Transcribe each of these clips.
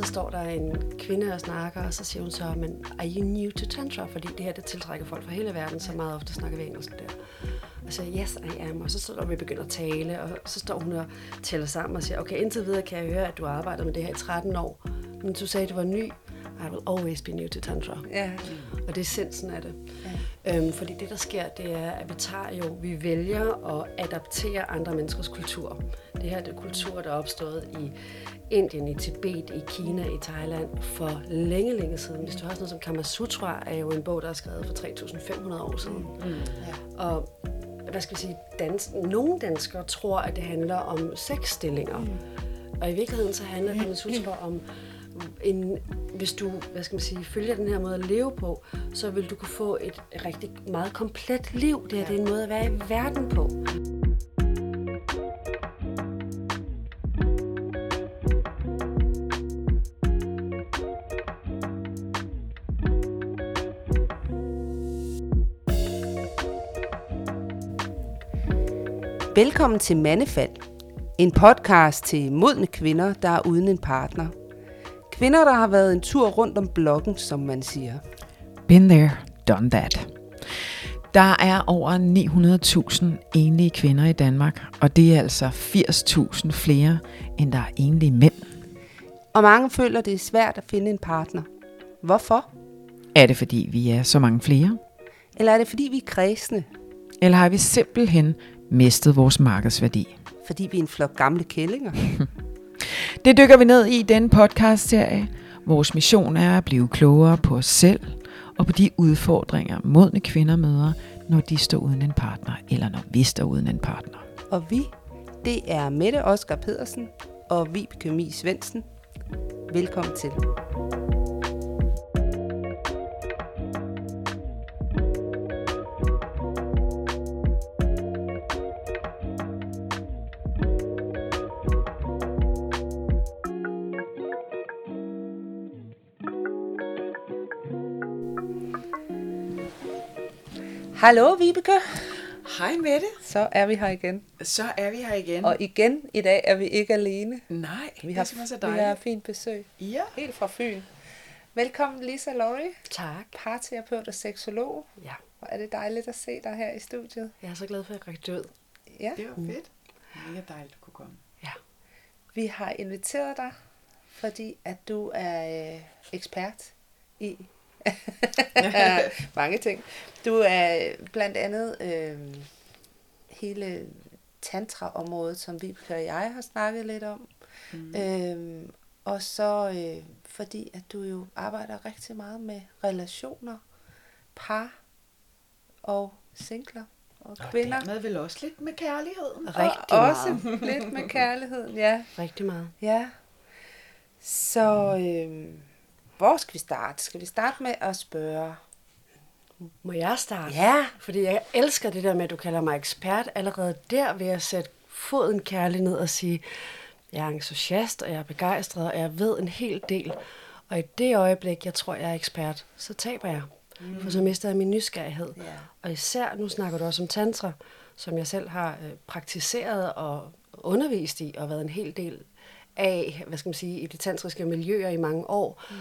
Så står der en kvinde og snakker, og så siger hun så, men are you new to tantra? Fordi det her, det tiltrækker folk fra hele verden, så meget ofte snakker vi engelsk der. Og så yes, I am. Og så står vi begynder at tale, og så står hun og tæller sammen og siger, okay, indtil videre kan jeg høre, at du har arbejdet med det her i 13 år. Men du sagde, at du var ny. I will always be new to tantra. Ja. Og det er essensen af det. Ja. Øhm, fordi det, der sker, det er, at vi tager jo, vi vælger at adaptere andre menneskers kultur. Det her det er kultur, der er opstået i Indien, i Tibet, i Kina, i Thailand for længe, længe siden. Hvis du har sådan noget som Kama Sutra, er jo en bog, der er skrevet for 3.500 år siden. Mm. Ja. Og hvad skal vi sige, dans, nogle danskere tror, at det handler om sexstillinger. Mm. Og i virkeligheden så handler Kama Sutra om en, hvis du hvad skal man sige, følger den her måde at leve på, så vil du kunne få et rigtig meget komplet liv. Det, her, det er en måde at være i verden på. Velkommen til Mandefald, en podcast til modne kvinder, der er uden en partner. Kvinder, der har været en tur rundt om blokken, som man siger. Been there, done that. Der er over 900.000 enlige kvinder i Danmark, og det er altså 80.000 flere, end der er enlige mænd. Og mange føler, det er svært at finde en partner. Hvorfor? Er det fordi, vi er så mange flere? Eller er det fordi, vi er kredsende? Eller har vi simpelthen mistet vores markedsværdi? Fordi vi er en flok gamle kællinger? Det dykker vi ned i denne podcast-serie. Vores mission er at blive klogere på os selv og på de udfordringer, modne kvinder møder, når de står uden en partner, eller når vi står uden en partner. Og vi, det er Mette Oskar Pedersen og Vibeke Mi Svendsen. Velkommen til. Hallo Vibeke, Hej Mette. så er vi her igen. Så er vi her igen. Og igen i dag er vi ikke alene. Nej, Vi det har, er simpelthen så vi har dejligt. fint besøg. Ja. Helt fra Fyn. Velkommen Lisa Laurie, Tak. parterapeut og seksolog. Ja, Hvor er det dejligt at se dig her i studiet. jeg er så glad for, at jeg rigtig ud. Ja, Det var fedt. Mega dejligt at kunne komme. Ja. vi har inviteret dig, fordi at du er øh, ekspert i mange ting. Du er blandt andet øh, hele tantra-området, som Vibeke og jeg har snakket lidt om. Mm. Øh, og så øh, fordi, at du jo arbejder rigtig meget med relationer, par og singler og Og kvinder. dermed vel også lidt med kærligheden. Rigtig og også meget. lidt med kærligheden, ja. Rigtig meget. Ja. Så øh, hvor skal vi starte? Skal vi starte med at spørge? Må jeg starte? Ja. Fordi jeg elsker det der med, at du kalder mig ekspert. Allerede der vil jeg sætte foden kærligt ned og sige, jeg er entusiast, og jeg er begejstret, og jeg ved en hel del. Og i det øjeblik, jeg tror, jeg er ekspert, så taber jeg. Mm. For så mister jeg min nysgerrighed. Ja. Og især, nu snakker du også om tantra, som jeg selv har øh, praktiseret og undervist i, og været en hel del af, hvad skal man sige, i de tantriske miljøer i mange år. Mm.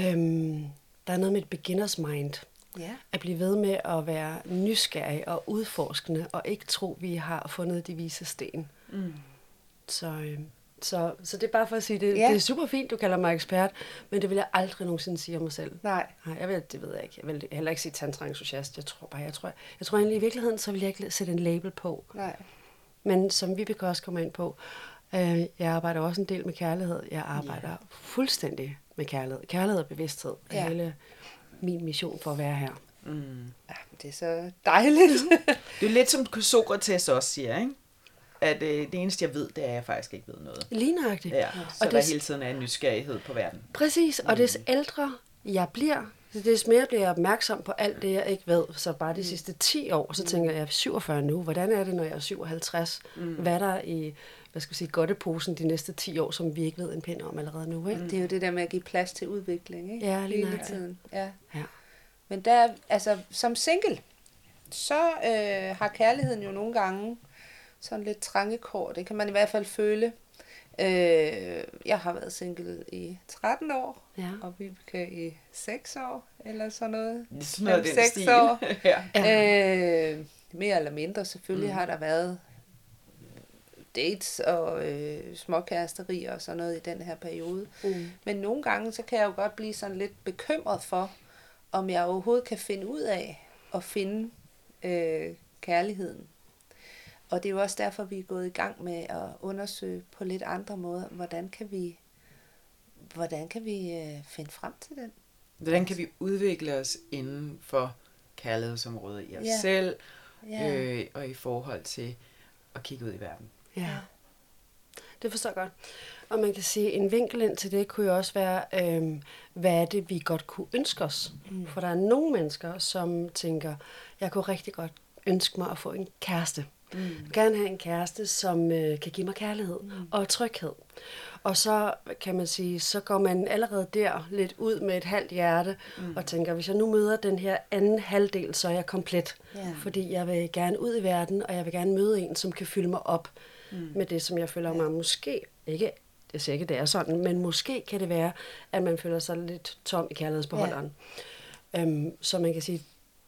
Øhm, der er noget med et beginners mind. Ja. At blive ved med at være nysgerrig og udforskende, og ikke tro, vi har fundet de vise sten. Mm. Så, øh, så, så det er bare for at sige, det, Ja. det er super fint, du kalder mig ekspert, men det vil jeg aldrig nogensinde sige om mig selv. Nej. Nej, jeg ved, det ved jeg ikke. Jeg vil heller ikke sige tantra-entusiast. Jeg tror bare, jeg tror, jeg tror egentlig i virkeligheden, så vil jeg ikke sætte en label på. Nej. Men som Vibeke også kommer ind på, øh, jeg arbejder også en del med kærlighed. Jeg arbejder ja. fuldstændig med kærlighed. Kærlighed og bevidsthed er Ja. hele min mission for at være her. Mm. Ja, det er så dejligt. Det er lidt som Sokrates også siger, ikke? At øh, det eneste, jeg ved, det er, at jeg faktisk ikke ved noget. Lige nøjagtigt. Ja, så og der det, hele tiden er en nysgerrighed på verden. Præcis, og des ældre jeg bliver, des mere bliver jeg opmærksom på alt det, jeg ikke ved. Så bare de sidste 10 år, så tænker jeg, jeg er 47 nu. Hvordan er det, når jeg er 57? Mm. Hvad er der i hvad skal vi sige, godteposen de næste 10 år, som vi ikke ved en pind om allerede nu? Ikke? det er jo det der med at give plads til udvikling, ikke? Ja, lige Hele nøjagtigt. tiden. Ja. Ja. Men der, altså, som single, så øh, har kærligheden jo nogle gange sådan lidt trange kår. Det kan man i hvert fald føle. Øh, jeg har været single i 13 år, Ja. og Vibeke i 6 år, eller sådan noget. Sådan noget af den Fem, seks stil. år. Ja. Øh, mere eller mindre. Selvfølgelig mm. har der været dates og øh, småkæresterier og sådan noget i den her periode. Mm. Men nogle gange, så kan jeg jo godt blive sådan lidt bekymret for, om jeg overhovedet kan finde ud af at finde øh, kærligheden. Og det er jo også derfor, vi er gået i gang med at undersøge på lidt andre måder, hvordan kan vi, hvordan kan vi øh, finde frem til den? Hvordan kan vi udvikle os inden for kærlighedsområdet i os Ja. selv, Ja. øh, og i forhold til at kigge ud i verden? Ja. Det forstår jeg godt. Og man kan sige, en vinkel ind til det kunne jo også være, øhm, hvad er det, vi godt kunne ønske os? Mm. For der er nogle mennesker, som tænker, jeg kunne rigtig godt ønske mig at få en kæreste. Mm. Jeg vil gerne have en kæreste, som øh, kan give mig kærlighed mm. og tryghed. Og så kan man sige, så går man allerede der lidt ud med et halvt hjerte mm. og tænker, hvis jeg nu møder den her anden halvdel, så er jeg komplet. Ja. Fordi jeg vil gerne ud i verden, og jeg vil gerne møde en, som kan fylde mig op mm. med det, som jeg føler mig måske ikke jeg siger ikke, det er sådan, men måske kan det være, at man føler sig lidt tom i kærlighedsbeholderen. Ja. Øhm, så man kan sige,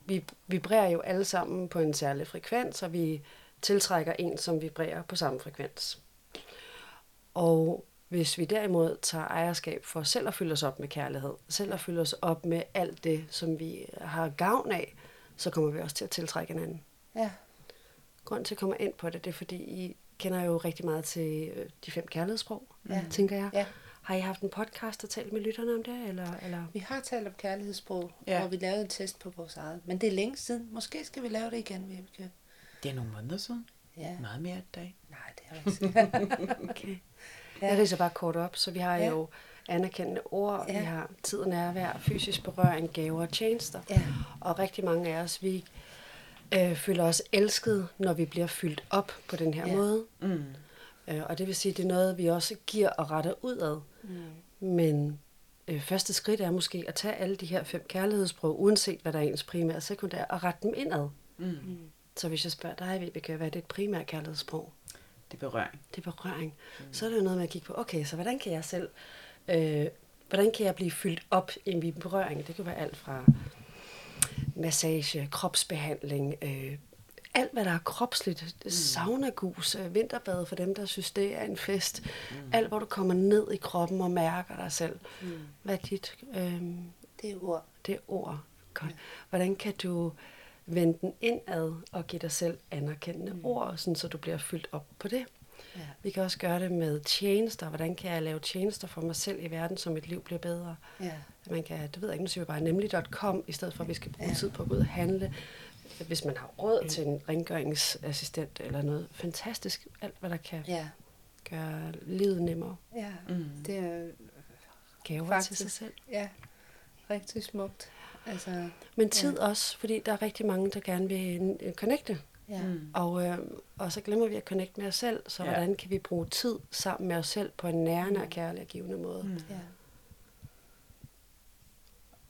vi vibrerer jo alle sammen på en særlig frekvens, og vi tiltrækker en, som vibrerer på samme frekvens. Og hvis vi derimod tager ejerskab for selv at fylde os op med kærlighed, selv at fylde os op med alt det, som vi har gavn af, så kommer vi også til at tiltrække hinanden. Ja. Grunden til at jeg kommer ind på det, det er fordi, I kender jo rigtig meget til øh, de fem kærlighedssprog, Ja. tænker jeg. Ja. Har I haft en podcast og talt med lytterne om det? Eller, eller? Vi har talt om kærlighedssprog, Ja. hvor vi lavede en test på vores eget. Men det er længe siden. Måske skal vi lave det igen, Vibeke. Det er nogle måneder siden. Ja. Meget mere et dag. Nej, det er ikke sikkert. Okay. Ja. Jeg læser bare kort op, så vi har ja. Jo anerkendende ord, ja. Ja. vi har tid og nærvær, fysisk berøring, gaver og tjenester. Ja. Og rigtig mange af os, vi øh, føler os elsket, når vi bliver fyldt op på den her ja. Måde. Mm. Øh, og det vil sige, det er noget, vi også giver og retter udad. Mm. Men øh, første skridt er måske at tage alle de her fem kærlighedssprog, uanset hvad der er ens primære og sekundære, og rette dem indad. Mm. Så hvis jeg spørger dig, Vibeke, hvad er dit primære kærlighedssprog? Det er berøring. Det er berøring. Mm. Så er det jo noget med at kigge på, okay, så hvordan kan jeg selv, øh, hvordan kan jeg blive fyldt op i min berøring? Det kan være alt fra massage, kropsbehandling, øh, alt hvad der er kropsligt, mm. saunagus, øh, vinterbad for dem, der synes, det er en fest. Mm. Alt, hvor du kommer ned i kroppen og mærker dig selv. Mm. Hvad er dit? Øh, Det er ord. det er ord. Godt. Hvordan kan du vende den indad og give dig selv anerkendende mm. ord, sådan, så du bliver fyldt op på det? Ja. Vi kan også gøre det med tjenester. Hvordan kan jeg lave tjenester for mig selv i verden, så mit liv bliver bedre? Ja. Man kan, det ved jeg ikke, nu siger vi bare nemlig.com, i stedet for at vi skal bruge Ja. tid på at gå ud og handle. Hvis man har råd til en rengøringsassistent eller noget fantastisk, alt hvad der kan Ja. gøre livet nemmere. Ja. Mm. Det er Gaver Faktisk. til sig selv. ja, rigtig smukt. Altså, Men tid ja. også, fordi der er rigtig mange, der gerne vil connecte. Ja. Mm. Og, øh, og så glemmer vi at connecte med os selv, så Ja. hvordan kan vi bruge tid sammen med os selv på en nærende og kærlig og givende måde? Mm. ja.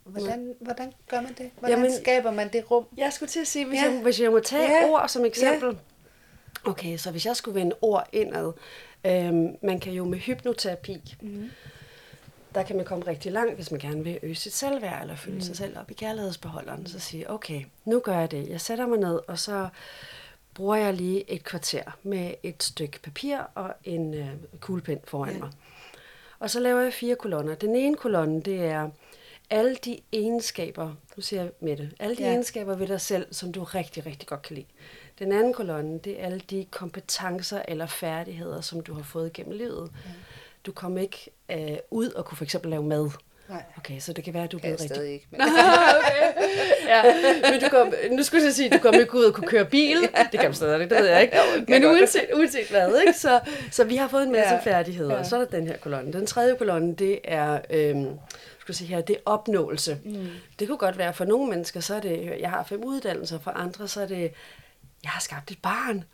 Hvordan, hvordan gør man det? Hvordan Jamen- skaber man det rum? Jeg skulle til at sige, hvis, Ja. jeg, hvis jeg må tage ja. ord som eksempel. Ja. Okay, så hvis jeg skulle vende ord indad, øhm, man kan jo med hypnoterapi, Mm. Der kan man komme rigtig langt, hvis man gerne vil øge sit selvværd, eller føle mm. sig selv op i kærlighedsbeholderen. Så sige, okay, nu gør jeg det. Jeg sætter mig ned, og så bruger jeg lige et kvarter med et stykke papir og en øh, kuglepen foran Ja. mig. Og så laver jeg fire kolonner. Den ene kolonne, det er alle de egenskaber, nu siger jeg med det, alle de ja. egenskaber ved dig selv, som du rigtig, rigtig godt kan lide. Den anden kolonne, det er alle de kompetencer eller færdigheder, som du har fået gennem livet. Ja. Du kommer ikke øh, ud og kunne for eksempel lave mad. Nej, Okay, så det kan være, at du blevet rigtig stadig ikke. Men, ja, men du kom, nu skulle jeg sige, at du kommer ikke ud og kunne køre bil. Det kan du stadig, det ved jeg ikke. Men uanset, uanset hvad, ikke? Så, så vi har fået en masse Ja. færdigheder. Ja. Og så er der den her kolonne. Den tredje kolonne, det er, øhm, skal sige her, det er opnåelse. Mm. Det kunne godt være, for nogle mennesker, så er det, jeg har fem uddannelser, for andre, så er det, jeg har skabt et barn.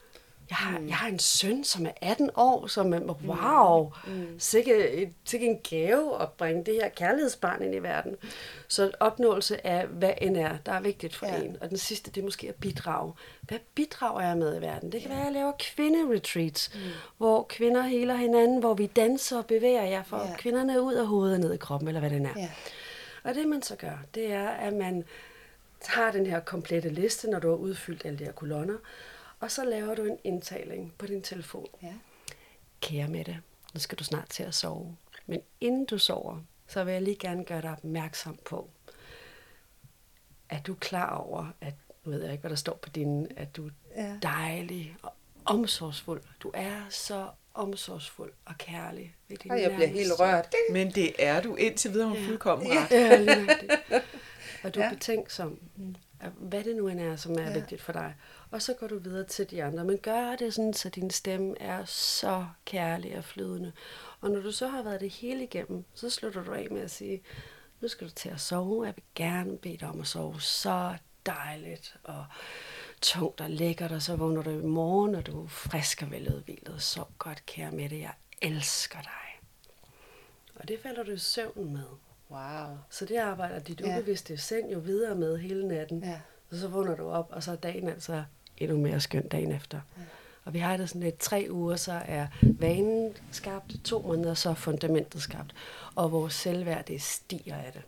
Jeg har, jeg har en søn, som er 18 år, som er, wow, mm. sikke, sikke en gave at bringe det her kærlighedsbarn ind i verden. Så opnåelse af, hvad end er, der er vigtigt for Ja. ja. en. Og den sidste, det er måske at bidrage. Hvad bidrager jeg med i verden? Det kan være, at jeg laver kvinderetreats, mm. hvor kvinder heler hinanden, hvor vi danser og bevæger jer, for Ja. ja. kvinderne ud af hovedet og ned i kroppen, eller hvad det er. Ja. Og det man så gør, det er, at man tager den her komplette liste, når du har udfyldt alle de her kolonner, og så laver du en indtaling på din telefon. Ja. Kære Mette, nu skal du snart til at sove. Men inden du sover, så vil jeg lige gerne gøre dig opmærksom på, at du er klar over, at nu ved jeg ikke, hvad der står på din, at du er Ja. dejlig og omsorgsfuld. Du er så omsorgsfuld og kærlig ved din Og jeg bliver helt rørt. Men det er du indtil videre, hun fuldkommen ret. Ja, lige. Og du er Ja. ja. betænksom, af hvad det nu end er, som er Ja. vigtigt for dig. Og så går du videre til de andre. Men gør det sådan, så din stemme er så kærlig og flydende. Og når du så har været det hele igennem, så slutter du af med at sige, nu skal du til at sove. Jeg vil gerne bede dig om at sove så dejligt og tungt og lækkert. Og så vågner du i morgen, og du er frisk og veludvilet. Så godt, kære Mette, jeg elsker dig. Og det falder du i søvn med. Wow. Så det arbejder dit Ja. ubevidste sind jo videre med hele natten. Ja. Og så vågner du op, og så er dagen altså endnu mere skøn dagen efter. Ja. Og vi har det sådan lidt, tre uger, så er vanen skabt, to måneder, så er fundamentet skabt. Og vores selvværd, det stiger af det.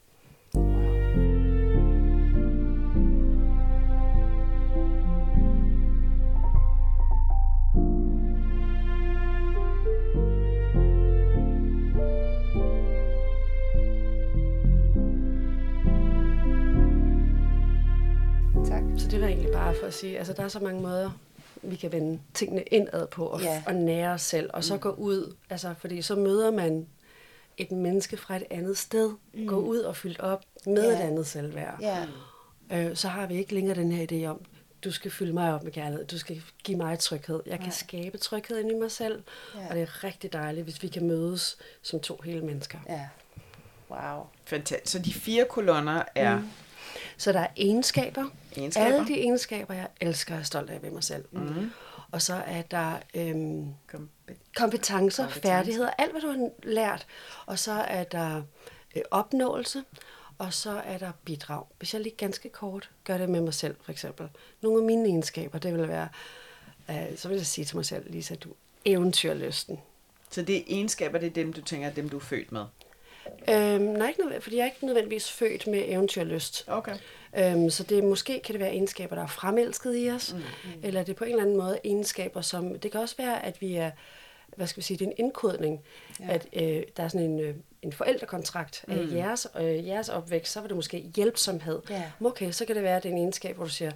Tak. Så det var egentlig bare for at sige, altså der er så mange måder, vi kan vende tingene indad på og, Ja. ja. og nære os selv, og så gå ud, altså fordi så møder man et menneske fra et andet sted, mm. gå ud og fyldt op med Ja. et andet selvværd. Ja. øh, så har vi ikke længere den her idé om, du skal fylde mig op med kærlighed, du skal give mig tryghed. Jeg kan Nej. skabe tryghed inde i mig selv, Ja. og det er rigtig dejligt, hvis vi kan mødes som to hele mennesker. Ja. Wow. Fantastisk. Så de fire kolonner er mm. Så der er egenskaber. Egenskaber. Alle de egenskaber, jeg elsker og er stolt af ved mig selv. Mm. Og så er der øhm, kompetencer, Kompetencer. færdigheder, alt hvad du har lært. Og så er der øh, opnåelse, og så er der bidrag. Hvis jeg lige ganske kort gør det med mig selv, for eksempel. Nogle af mine egenskaber, det vil være, øh, så vil jeg sige til mig selv, Lisa, du eventyrlysten. Så det er egenskaber, det er dem, du tænker, dem du er født med. Øhm, nej, fordi jeg er ikke nødvendigvis født med eventyrlyst. Okay. Øhm, så det måske kan det være egenskaber, der er fremelsket i os, mm, mm. eller det er på en eller anden måde egenskaber, som det kan også være, at vi er, hvad skal vi sige, det er en indkodning, ja. at øh, der er sådan en, øh, en forældrekontrakt af jeres, øh, jeres opvækst, så var det måske hjælpsomhed. Ja. Okay, så kan det være, at det er en egenskab, hvor du siger,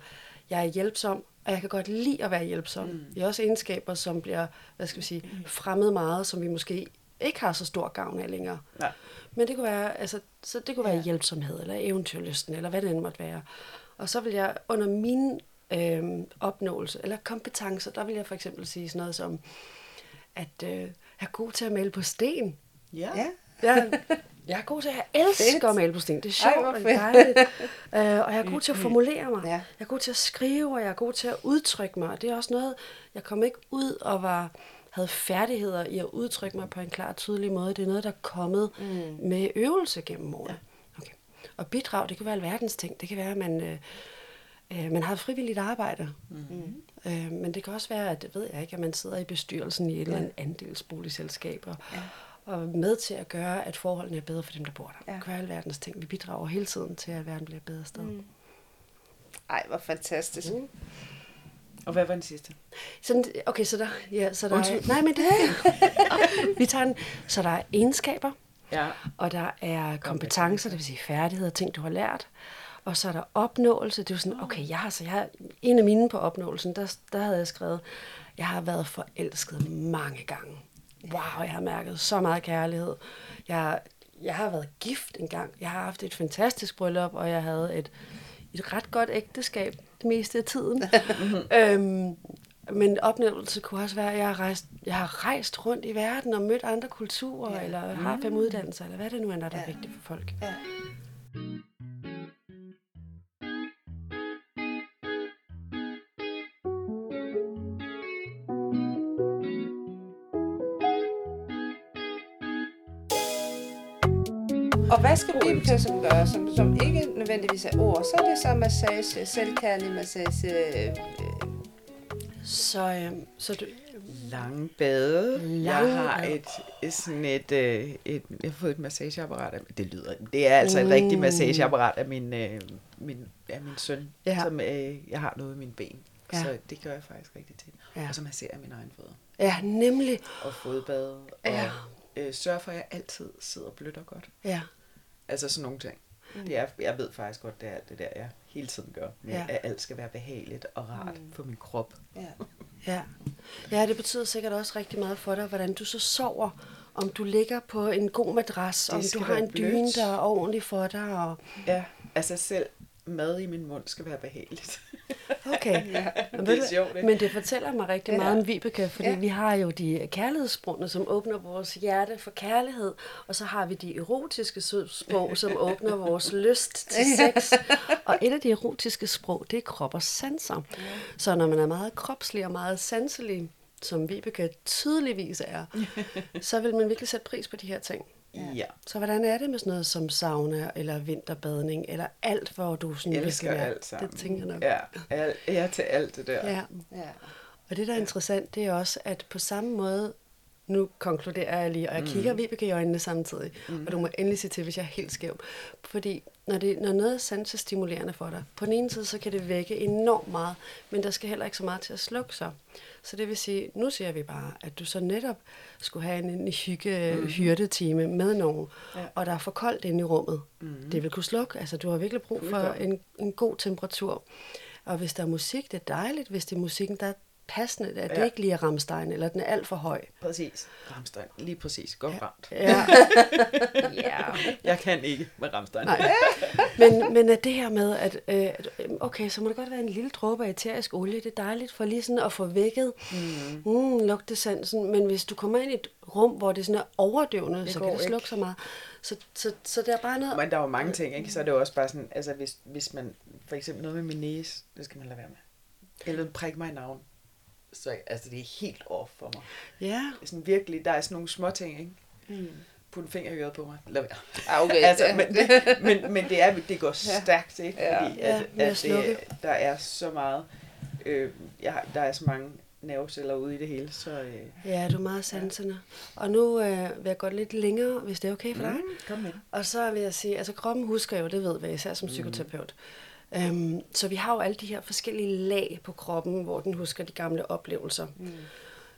jeg er hjælpsom, og jeg kan godt lide at være hjælpsom. Mm. Det er også egenskaber, som bliver, hvad skal vi sige, fremmed meget, som vi måske ikke har så stor gavn af længere. Nej. Men det kunne være, altså, så det kunne være hjælpsomhed, eller eventyrlysten, eller hvad det end måtte være. Og så vil jeg under min øh, opnåelse, eller kompetencer, der vil jeg for eksempel sige sådan noget som, at øh, jeg er god til at male på sten. Ja. Ja. Jeg, jeg er god til, jeg elsker Fedt. at male på sten. Det er Ej, sjovt hvor og dejligt. øh, og jeg er god til at formulere mig. Ja. Jeg er god til at skrive, og jeg er god til at udtrykke mig. Det er også noget, jeg kom ikke ud og var havde færdigheder i at udtrykke mig på en klar og tydelig måde. Det er noget, der er kommet mm. med øvelse gennem årene. Okay. Og bidrag, det kan være alverdens ting. Det kan være, at man, øh, øh, man har frivilligt arbejde. Mm. Øh, men det kan også være, at det ved jeg ikke, at man sidder i bestyrelsen i et eller andet andelsboligselskab og, ja. og med til at gøre, at forholdene er bedre for dem, der bor der. Ja. Det kan være alverdens ting. Vi bidrager hele tiden til, at verden bliver et bedre sted. Mm. Ej, hvor fantastisk. Mm. Og hvad var den sidste? Sådan, okay, så der, ja, så der Undskyld. er, nej, men det Vi tager den. Så der er egenskaber, Ja. og der er kompetencer, det vil sige færdigheder, ting, du har lært. Og så er der opnåelse. Det er jo sådan, okay, jeg har, så jeg har, en af mine på opnåelsen, der, der havde jeg skrevet, jeg har været forelsket mange gange. Wow, jeg har mærket så meget kærlighed. Jeg, jeg har været gift en gang. Jeg har haft et fantastisk bryllup, og jeg havde et, et ret godt ægteskab det meste af tiden. øhm, men oplevelse kunne også være, at jeg har, rejst, jeg har rejst rundt i verden og mødt andre kulturer, ja. eller har fem uddannelser, eller hvad det nu er, der er Ja. vigtigt for folk. Ja. Og hvad skal så gøre, som, som ikke nødvendigvis er ord? Så er det så massage, selvkærlig massage. Øh, Så, øh, så du, Lange bade. Lange jeg har et, et sådan et, øh, et, jeg har fået et massageapparat. Af, det lyder, det er altså et rigtigt massageapparat af min, øh, min, af min søn, Ja. ja. som øh, jeg har noget i mine ben. Ja. Ja. Så det gør jeg faktisk rigtig til. Ja. Ja. Og så masserer jeg mine egne fødder. ja, nemlig. Og fodbade. Ja. Og øh, sørger for, at jeg altid sidder blødt og godt. Ja, Altså sådan nogle ting. Mm. Det er, jeg ved faktisk godt, det er alt det der, jeg hele tiden gør. Med, Ja. At alt skal være behageligt og rart mm. for min krop. ja. ja. Ja, det betyder sikkert også rigtig meget for dig, hvordan du så sover. Om du ligger på en god madras, Det om du har en dyne, der er ordentlig for dig. Og... Ja, altså selv mad i min mund skal være behageligt. Okay. ja, men, det er sjovt, ikke? men det fortæller mig rigtig Ja. meget om Vibeke, fordi Ja. vi har jo de kærlighedssprogene, som åbner vores hjerte for kærlighed, og så har vi de erotiske sprog, som åbner vores lyst til sex. Og et af de erotiske sprog, det er krop og sanser. Så når man er meget kropslig og meget sanselig, som Vibeke tydeligvis er, så vil man virkelig sætte pris på de her ting. Ja. Så hvordan er det med sådan noget som sauna eller vinterbadning, eller alt, hvor du sådan Jeg virkelig elsker er- alt sammen. Det tænker jeg nok. Ja, alt, ja, til alt det der. ja. ja. Og det, der er interessant, det er også, at på samme måde, nu konkluderer jeg lige, og jeg kigger Vibeke i øjnene samtidig, mm. og du må endelig sige til, hvis jeg er helt skæv. Fordi når, det, når noget er sansestimulerende for dig, på den ene side, så kan det vække enormt meget, men der skal heller ikke så meget til at slukke sig. Så det vil sige, nu siger vi bare, at du så netop skulle have en, en hygge, mm. hyrdetime med nogen, ja. og der er for koldt inde i rummet. Mm. Det vil kunne slukke. Altså, du har virkelig brug for en, en god temperatur. Og hvis der er musik, det er dejligt. Hvis det er musikken, der er passende, at det Ja. ikke lige er Rammstein, eller den er alt for høj. Præcis. Ramstein. Lige præcis. Godt ramt. Ja. ja. Jeg kan ikke med Ramstein. Nej. Men, men at det her med, at øh, at, øh, okay, så må det godt være en lille dråbe af eterisk olie. Det er dejligt for lige sådan at få vækket mm. Mm, lugtesansen. Men hvis du kommer ind i et rum, hvor det sådan er overdøvende, Det så kan det ikke. slukke så meget. Så, så, så der er bare noget... Men der er jo mange ting, ikke? Så er det jo også bare sådan, altså hvis, hvis man, for eksempel noget med min næse, det skal man lade være med. Eller prik mig i navn. Så altså, det er helt off for mig. Ja, sådan virkelig, der er sådan nogle små ting, ikke? Mm. Put en finger i øret på mig. Lad være. Ah, okay. altså, men, det, men, men det, er, det går stærkt, ikke? Ja. Fordi Ja, at, at at det, der er så meget, øh, jeg, der er så mange nerveceller ude i det hele, så øh, ja, du er meget sansende. Og nu øh, vil jeg gå lidt længere, hvis det er okay for dig. mm, kom med. Og så vil jeg sige, altså kroppen husker jo, det ved vi, især Mm. som psykoterapeut. Øhm, så vi har jo alle de her forskellige lag på kroppen, hvor den husker de gamle oplevelser. Mm.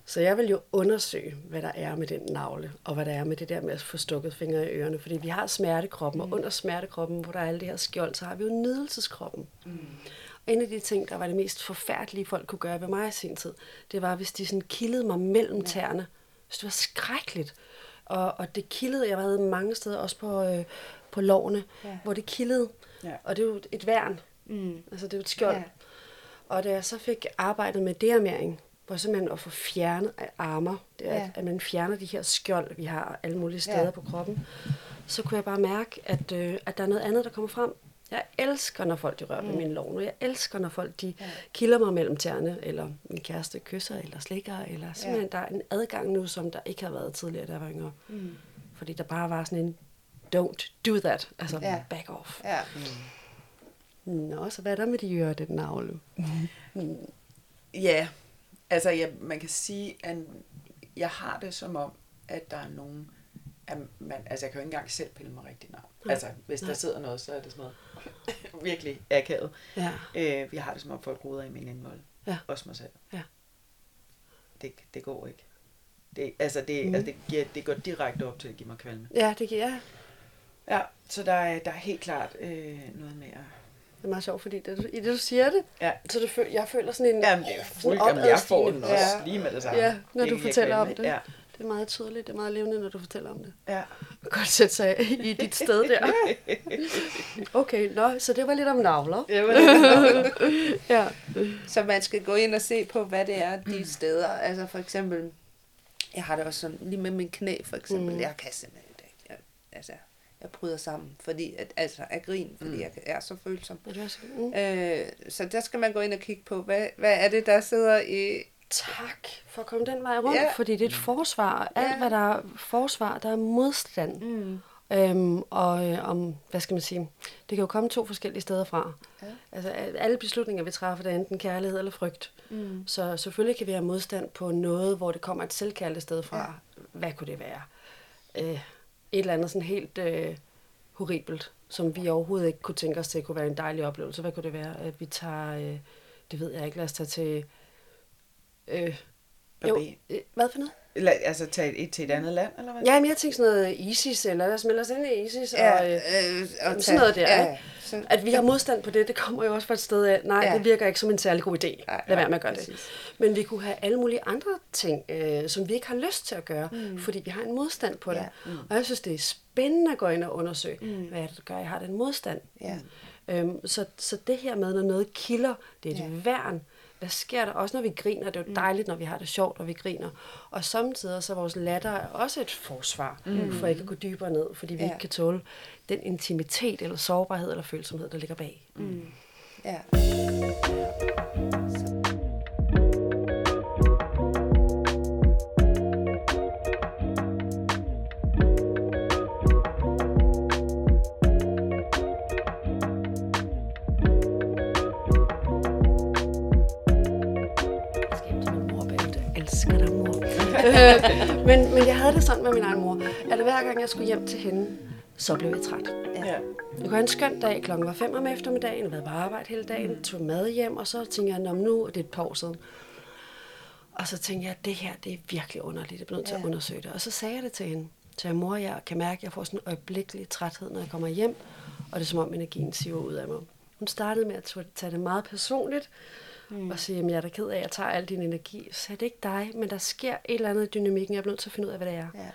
Så jeg vil jo undersøge, hvad der er med den navle, og hvad der er med det der med at få stukket fingre i ørerne. Fordi vi har smertekroppen, mm. og under smertekroppen, hvor der er alle det her skjold, så har vi jo nydelseskroppen. Mm. Og en af de ting, der var det mest forfærdelige, folk kunne gøre ved mig i sin tid, det var, hvis de sådan kildede mig mellem tæerne. Så det var skrækkeligt. Og, og det kildede, jeg havde mange steder, også på, øh, på lovene, ja. hvor det kildede. Ja. Og det er jo et værn. Mm. Altså det er jo et skjold. Ja. Og da jeg så fik arbejdet med dearmering, hvor simpelthen at få fjernet af armer, det er, Ja. at man fjerner de her skjold, vi har alle mulige steder Ja. på kroppen, så kunne jeg bare mærke, at, øh, at der er noget andet, der kommer frem. Jeg elsker, når folk de rører ved min lov nu. Jeg elsker, når folk de ja. kilder mig mellem tæerne, eller min kæreste kysser, eller slikker, eller simpelthen, ja. der er en adgang nu, som der ikke har været tidligere, jeg var yngre. Mm. Fordi der bare var sådan en, don't do that, altså Ja. ja. back off. Ja. Nå, så hvad er der med de den navle? Ja, altså jeg, man kan sige, at jeg har det som om, at der er nogen, at man, altså jeg kan jo ikke engang selv pille mig rigtig navn. Nej. Altså hvis der Nej. sidder noget, så er det sådan noget virkelig akavet. Ja. Øh, jeg har det som om folk ruder i min indmål. Ja. Også mig selv. Ja. Det, det går ikke. Det, altså, det, mm. altså det, giver, det går direkte op til at give mig kvalme. Ja, det giver jeg. Ja, så der er, der er helt klart øh, noget med at... Det er meget sjovt, fordi det, du- i det, du siger det, Ja. så det føl, jeg føler sådan en... Jamen, det er sådan fuldt, jamen, jeg får den også Ja. lige med det samme. Ja, når Det du fortæller om det. Ja, Det er meget tydeligt, det er meget levende, når du fortæller om det. ja. Man kan godt sætte sig i dit sted der. Okay, nå, så det var lidt om navler. Det var det. Ja. Så man skal gå ind og se på, hvad det er, de steder. Altså for eksempel, jeg har det også sådan, lige med min knæ for eksempel. Mm. Mm. Jeg kan simpelthen ikke. Jeg, altså, jeg bryder sammen, fordi at, altså af grin, fordi mm. jeg er så følsom. Er det også- Mm. Øh, så der skal man gå ind og kigge på, hvad, hvad er det, der sidder i... Tak for at komme den vej rundt, Ja. fordi det er et forsvar. Alt, Ja. hvad der er forsvar, der er modstand. Mm. Øhm, og øh, om, hvad skal man sige, det kan jo komme to forskellige steder fra. Ja. Altså alle beslutninger, vi træffer, det er enten kærlighed eller frygt. Mm. Så selvfølgelig kan vi have modstand på noget, hvor det kommer et selvkærligt sted fra. Ja. Hvad kunne det være? Øh, et eller andet sådan helt øh, horribelt, som vi overhovedet ikke kunne tænke os til, kunne være en dejlig oplevelse. Hvad kunne det være? At vi tager, øh, det ved jeg ikke, lad os tage til... Øh, jo, Barbados. øh, hvad for noget? Eller altså tage et til et andet land, eller hvad? Ja, men jeg tænkte sådan noget ISIS, eller lad os melde os ind i ISIS, Ja, og, øh, øh, og sådan tage- noget der, ja, ikke? sådan- at vi har modstand på det, det kommer jo også fra et sted af, nej, Ja. det virker ikke som en særlig god idé. Nej, Lad være med at gøre præcis. det. Men vi kunne have alle mulige andre ting, øh, som vi ikke har lyst til at gøre, mm. fordi vi har en modstand på det. Ja. Mm. Og jeg synes, det er spændende at gå ind og undersøge, mm. hvad er det, gør, jeg har den modstand. Ja. Øhm, så, så det her med, når noget kilder, det er et Ja. værn. Hvad sker der? Også når vi griner. Det er jo dejligt, når vi har det sjovt, og vi griner. Og samtidig så er vores latter også et forsvar, mm. for ikke at gå dybere ned, fordi vi ja. ikke kan tåle den intimitet, eller sårbarhed, eller følsomhed, der ligger bag. Mm. Ja. Øh, men, men jeg havde det sådan med min egen mor, at hver gang jeg skulle hjem til hende, så blev jeg træt. Ja. Kunne have en skøn dag, klokken var 5 om eftermiddagen, jeg havde på arbejde hele dagen, mm. tog mad hjem, og så tænkte jeg, "Nå, men nu er det et par år siden. Og så tænkte jeg, at det her, det er virkelig underligt, jeg bliver nødt til Ja. at undersøge det. Og så sagde jeg det til hende. Så jeg, mor, jeg kan mærke, at jeg får sådan en øjeblikkelig træthed, når jeg kommer hjem, og det er som om energien siver ud af mig. Hun startede med at tage det meget personligt, mm. og sige, at jeg er da ked af, at jeg tager al din energi. Så sagde, det er ikke dig, men der sker et eller andet i dynamikken, jeg er nødt til at finde ud af, hvad det er. Ja.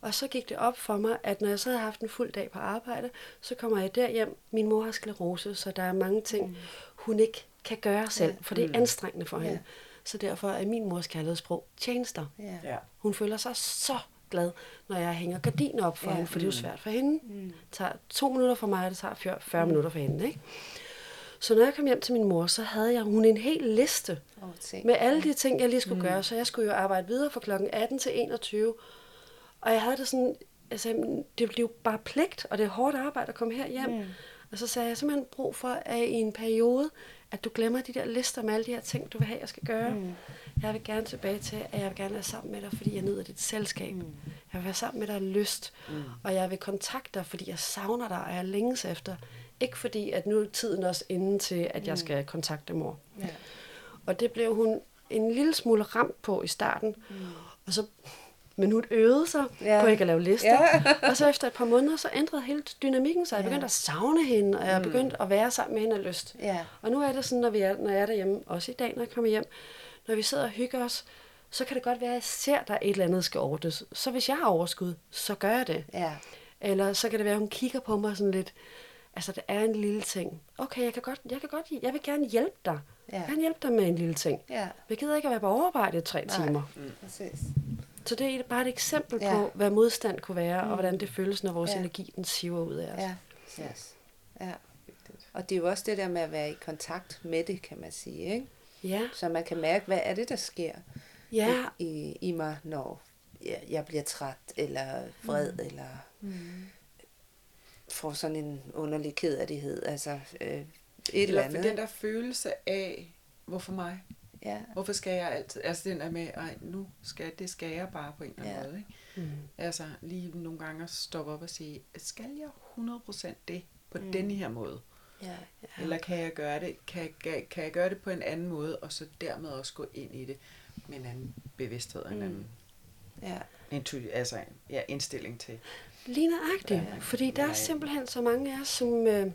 Og så gik det op for mig, at når jeg så havde haft en fuld dag på arbejde, så kommer jeg derhjem. Min mor har sklerose, så der er mange ting, mm. hun ikke kan gøre selv, for det er anstrengende for Ja. hende. Så derfor er min mors kærlighedssprog tjenester. Ja. Ja. Hun føler sig så glad, når jeg hænger gardiner op for Ja. ja. hende, for det er jo svært for hende. Mm. Det tager to minutter for mig, og det tager 40, 40 mm. minutter for hende. Ikke? Så når jeg kom hjem til min mor, så havde jeg hun en hel liste ting. med alle de ting, jeg lige skulle mm. gøre. Så jeg skulle jo arbejde videre fra klokken 18 til 21. Og jeg havde det sådan, altså, det blev jo bare pligt, og det er hårdt arbejde at komme her hjem. Mm. Og så sagde jeg simpelthen brug for, at i en periode, at du glemmer de der lister med alle de her ting, du vil have, jeg skal gøre. Mm. Jeg vil gerne tilbage til, at jeg vil gerne være sammen med dig, fordi jeg nyder dit selskab. Mm. Jeg vil være sammen med dig af lyst. Mm. Og jeg vil kontakte dig, fordi jeg savner dig, og jeg længes efter. Ikke fordi, at nu er tiden også inde til, at jeg skal kontakte mor. Ja. Og det blev hun en lille smule ramt på i starten. Mm. Og så, men hun øvede sig Ja. ja. på ikke at lave lister. Ja. og så efter et par måneder, så ændrede hele dynamikken sig. Jeg Ja. begyndte at savne hende, og jeg begyndte at være sammen med hende af lyst. Ja. Og nu er det sådan, når, vi er, når jeg er derhjemme, også i dag, når jeg kommer hjem, når vi sidder og hygger os, så kan det godt være, at jeg ser, at der er et eller andet, skal ordnes. Så hvis jeg har overskud, så gør jeg det. Ja. Eller så kan det være, at hun kigger på mig sådan lidt, altså det er en lille ting. Okay, jeg kan godt, jeg kan godt, jeg vil gerne hjælpe dig. Ja. Jeg gerne hjælpe dig med en lille ting. Ja. Jeg gider ikke at være på overarbejde i tre Nej. timer. Præcis. Så det er bare et eksempel Ja. på, hvad modstand kunne være, og hvordan det føles, når vores Ja. energi den siver ud af os. Ja. Yes. Ja. Og det er jo også det der med at være i kontakt med det, kan man sige. Ikke? Ja, Så man kan mærke, hvad er det, der sker ja, i, i mig, når jeg, jeg bliver træt, eller vred, mm. eller får sådan en underlig kederlighed. Altså øh, et eller, Eller andet. for den der følelse af, hvorfor mig? Ja. Hvorfor skal jeg altid? Altså den der med, ej, nu skal det skal jeg bare på en eller anden Ja. måde. Ikke? Mm. Altså lige nogle gange at stoppe op og sige, skal jeg 100% det på mm. denne her måde? Ja. Ja. Eller kan jeg gøre det, kan, kan, kan jeg gøre det på en anden måde, og så dermed også gå ind i det med en anden bevidsthed, og en Mm. anden Ja. intu- altså ja, indstilling til. Lige nøjagtigt. Ja. Fordi der er simpelthen så mange af os, som, øh,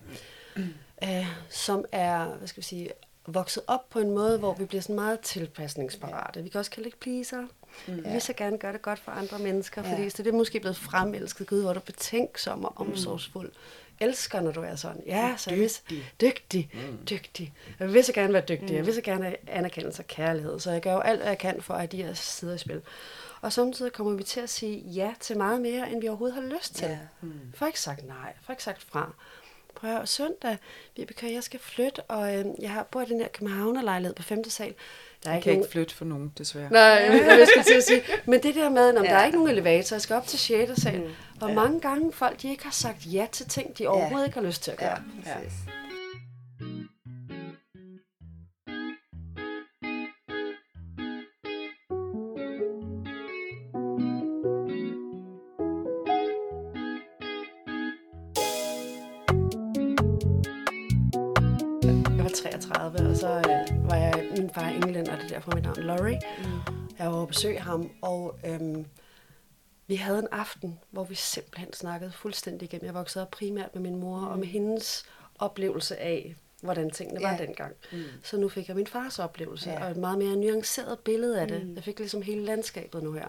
øh, som er, hvad skal vi sige, vokset op på en måde, hvor vi bliver sådan meget tilpasningsparate. Vi kan også kalde det pleaser. Mm. Vi vil så gerne gøre det godt for andre mennesker, Ja. fordi så det er måske blevet fremelsket. Gud, hvor er du betænksom og omsorgsfuld. Elsker, når du er sådan. Ja, så jeg vil, Dygtig. dygtig, mm. dygtig. Jeg vil så gerne være dygtig. Jeg vil så gerne have anerkendelse og kærlighed. Så jeg gør jo alt, hvad jeg kan for at de her sider i spil. Og samtidig kommer vi til at sige ja til meget mere, end vi overhovedet har lyst til. Ja. Mm. For ikke sagt nej, for ikke sagt fra. prøv at søndag, Vibeke, jeg skal flytte, og øh, jeg har bor i den her Københavnerlejlighed på 5. sal. Der er Jeg ikke kan nogen... ikke flytte for nogen, desværre. Nej, jeg, skal til at sige. Men det der med, når ja. der Ja. er ikke nogen elevator, jeg skal op til 6. sal. Mm. Hvor mange gange folk, de ikke har sagt ja til ting, de overhovedet ikke har lyst til at gøre. Ja, Ja. præcis. Jeg derfor mit navn Laurie. Mm. Jeg var over at besøge ham, og øhm, vi havde en aften, hvor vi simpelthen snakkede fuldstændig igennem. Jeg voksede op primært med min mor, mm. og med hendes oplevelse af, hvordan tingene var Ja. dengang. Mm. Så nu fik jeg min fars oplevelse, ja. og et meget mere nuanceret billede af det. Mm. Jeg fik ligesom hele landskabet nu her.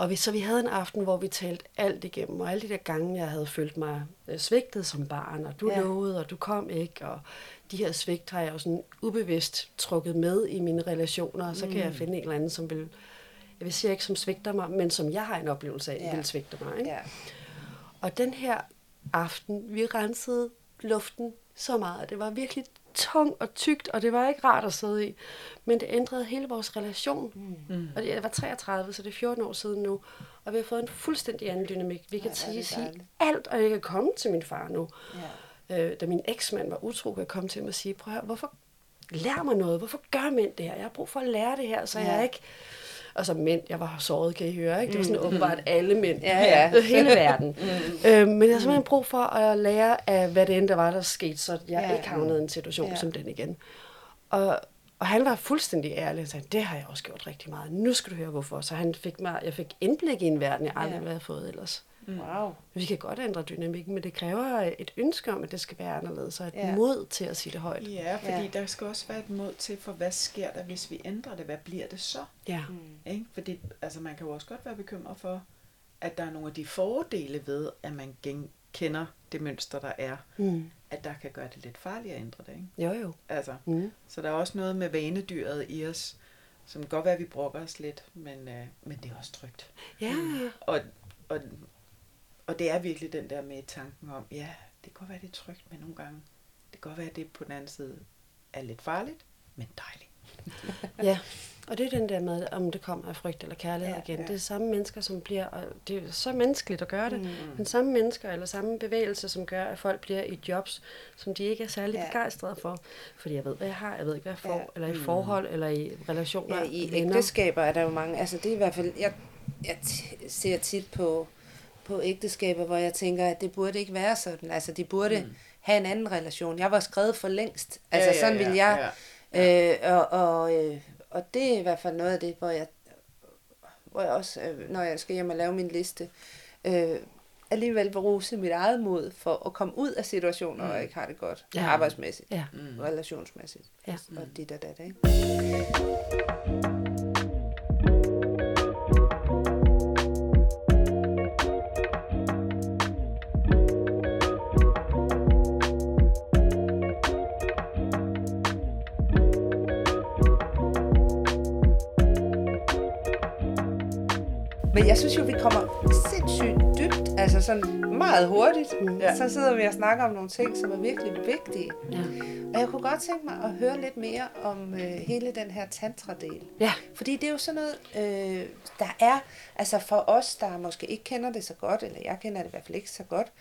Og vi, så vi havde en aften, hvor vi talte alt igennem, og alle de der gange, jeg havde følt mig øh, svigtet som barn, og du Ja. lovede, og du kom ikke, og de her svigt har jeg jo sådan ubevidst trukket med i mine relationer, og så kan jeg finde en eller anden, som vil, jeg vil sige ikke som svigter mig, men som jeg har en oplevelse af, ja. vil svigte mig. Ikke? Ja. Og den her aften, vi rensede luften så meget. Det var virkelig tung og tykt, og det var ikke rart at sidde i. Men det ændrede hele vores relation. Mm. Og det- jeg var 33, så det er 14 år siden nu. Og vi har fået en fuldstændig anden dynamik. Vi kan Ja, sige, alt, og jeg kan komme til min far nu. Ja. Øh, da min eksmand var utro, kunne jeg komme til ham og sige, prøv at høre, hvorfor lær mig noget? Hvorfor gør mænd det her? Jeg har brug for at lære det her, så ja. jeg ikke... Og så mænd, jeg var såret, kan I høre, ikke? Det var sådan åbenbart alle mænd. Mm. Ja, ja. Hele verden. øh, men jeg har simpelthen brug for at lære af, hvad det end der var, der skete, så jeg Ja. ikke havnede i en situation Ja. som den igen. Og, og han var fuldstændig ærlig og sagde, det har jeg også gjort rigtig meget. Nu skal du høre, hvorfor. Så han fik mig, jeg fik indblik i en verden, jeg aldrig Ja. have fået ellers. Wow. Vi kan godt ændre dynamikken, men det kræver et ønske om, at det skal være anderledes, og et Ja. mod til at sige det højt. Ja, fordi Ja. der skal også være et mod til, for hvad sker der, hvis vi ændrer det? Hvad bliver det så? Ja. Ikke? Fordi altså, man kan jo også godt være bekymret for, at der er nogle af de fordele ved, at man gen- kender det mønster, der er, Mm. at der kan gøre det lidt farligt at ændre det. Ikke? Jo, jo. Altså, Mm. så der er også noget med vanedyret i os, som kan godt være, at vi brokker os lidt, men, øh, men det er også trygt. Ja, Og, og, og det er virkelig den der med tanken om, ja, det kan godt være, det er trygt, men nogle gange, det kan godt være, at det på den anden side er lidt farligt, men dejligt. ja. Og det er den der med, om det kommer af frygt eller kærlighed Ja, igen. ja. Det er samme mennesker, som bliver, og det er så menneskeligt at gøre det, Mm. mm. men samme mennesker eller samme bevægelse, som gør, at folk bliver i jobs, som de ikke er særlig Ja. begejstrede for. Fordi jeg ved, hvad jeg har, jeg ved ikke, hvad jeg får, Ja. eller i forhold, eller i relationer, Ja, i ægteskaber er der jo mange, altså det er i hvert fald, jeg, jeg ser tit på, på ægteskaber, hvor jeg tænker, at det burde ikke være sådan. Altså de burde mm. have en anden relation. Jeg var skrevet for længst. Altså Ja, ja, sådan ja, vil jeg. ja. Øh, og, og, øh, og det er i hvert fald noget af det, hvor jeg, hvor jeg også, øh, når jeg skal hjem og lave min liste, øh, alligevel beruse mit eget mod for at komme ud af situationer, mm. hvor jeg ikke har det godt. Ja. Ja. Arbejdsmæssigt, Ja. mm. relationsmæssigt. Ja. Og dit og dat, ikke? Jeg synes jo, vi kommer sindssygt dybt, altså sådan meget hurtigt. Ja. Så sidder vi og snakker om nogle ting, som er virkelig vigtige. Ja. Og jeg kunne godt tænke mig at høre lidt mere om øh, hele den her tantra-del. ja. Fordi det er jo sådan noget, øh, der er, altså for os, der måske ikke kender det så godt, eller jeg kender det i hvert fald ikke så godt,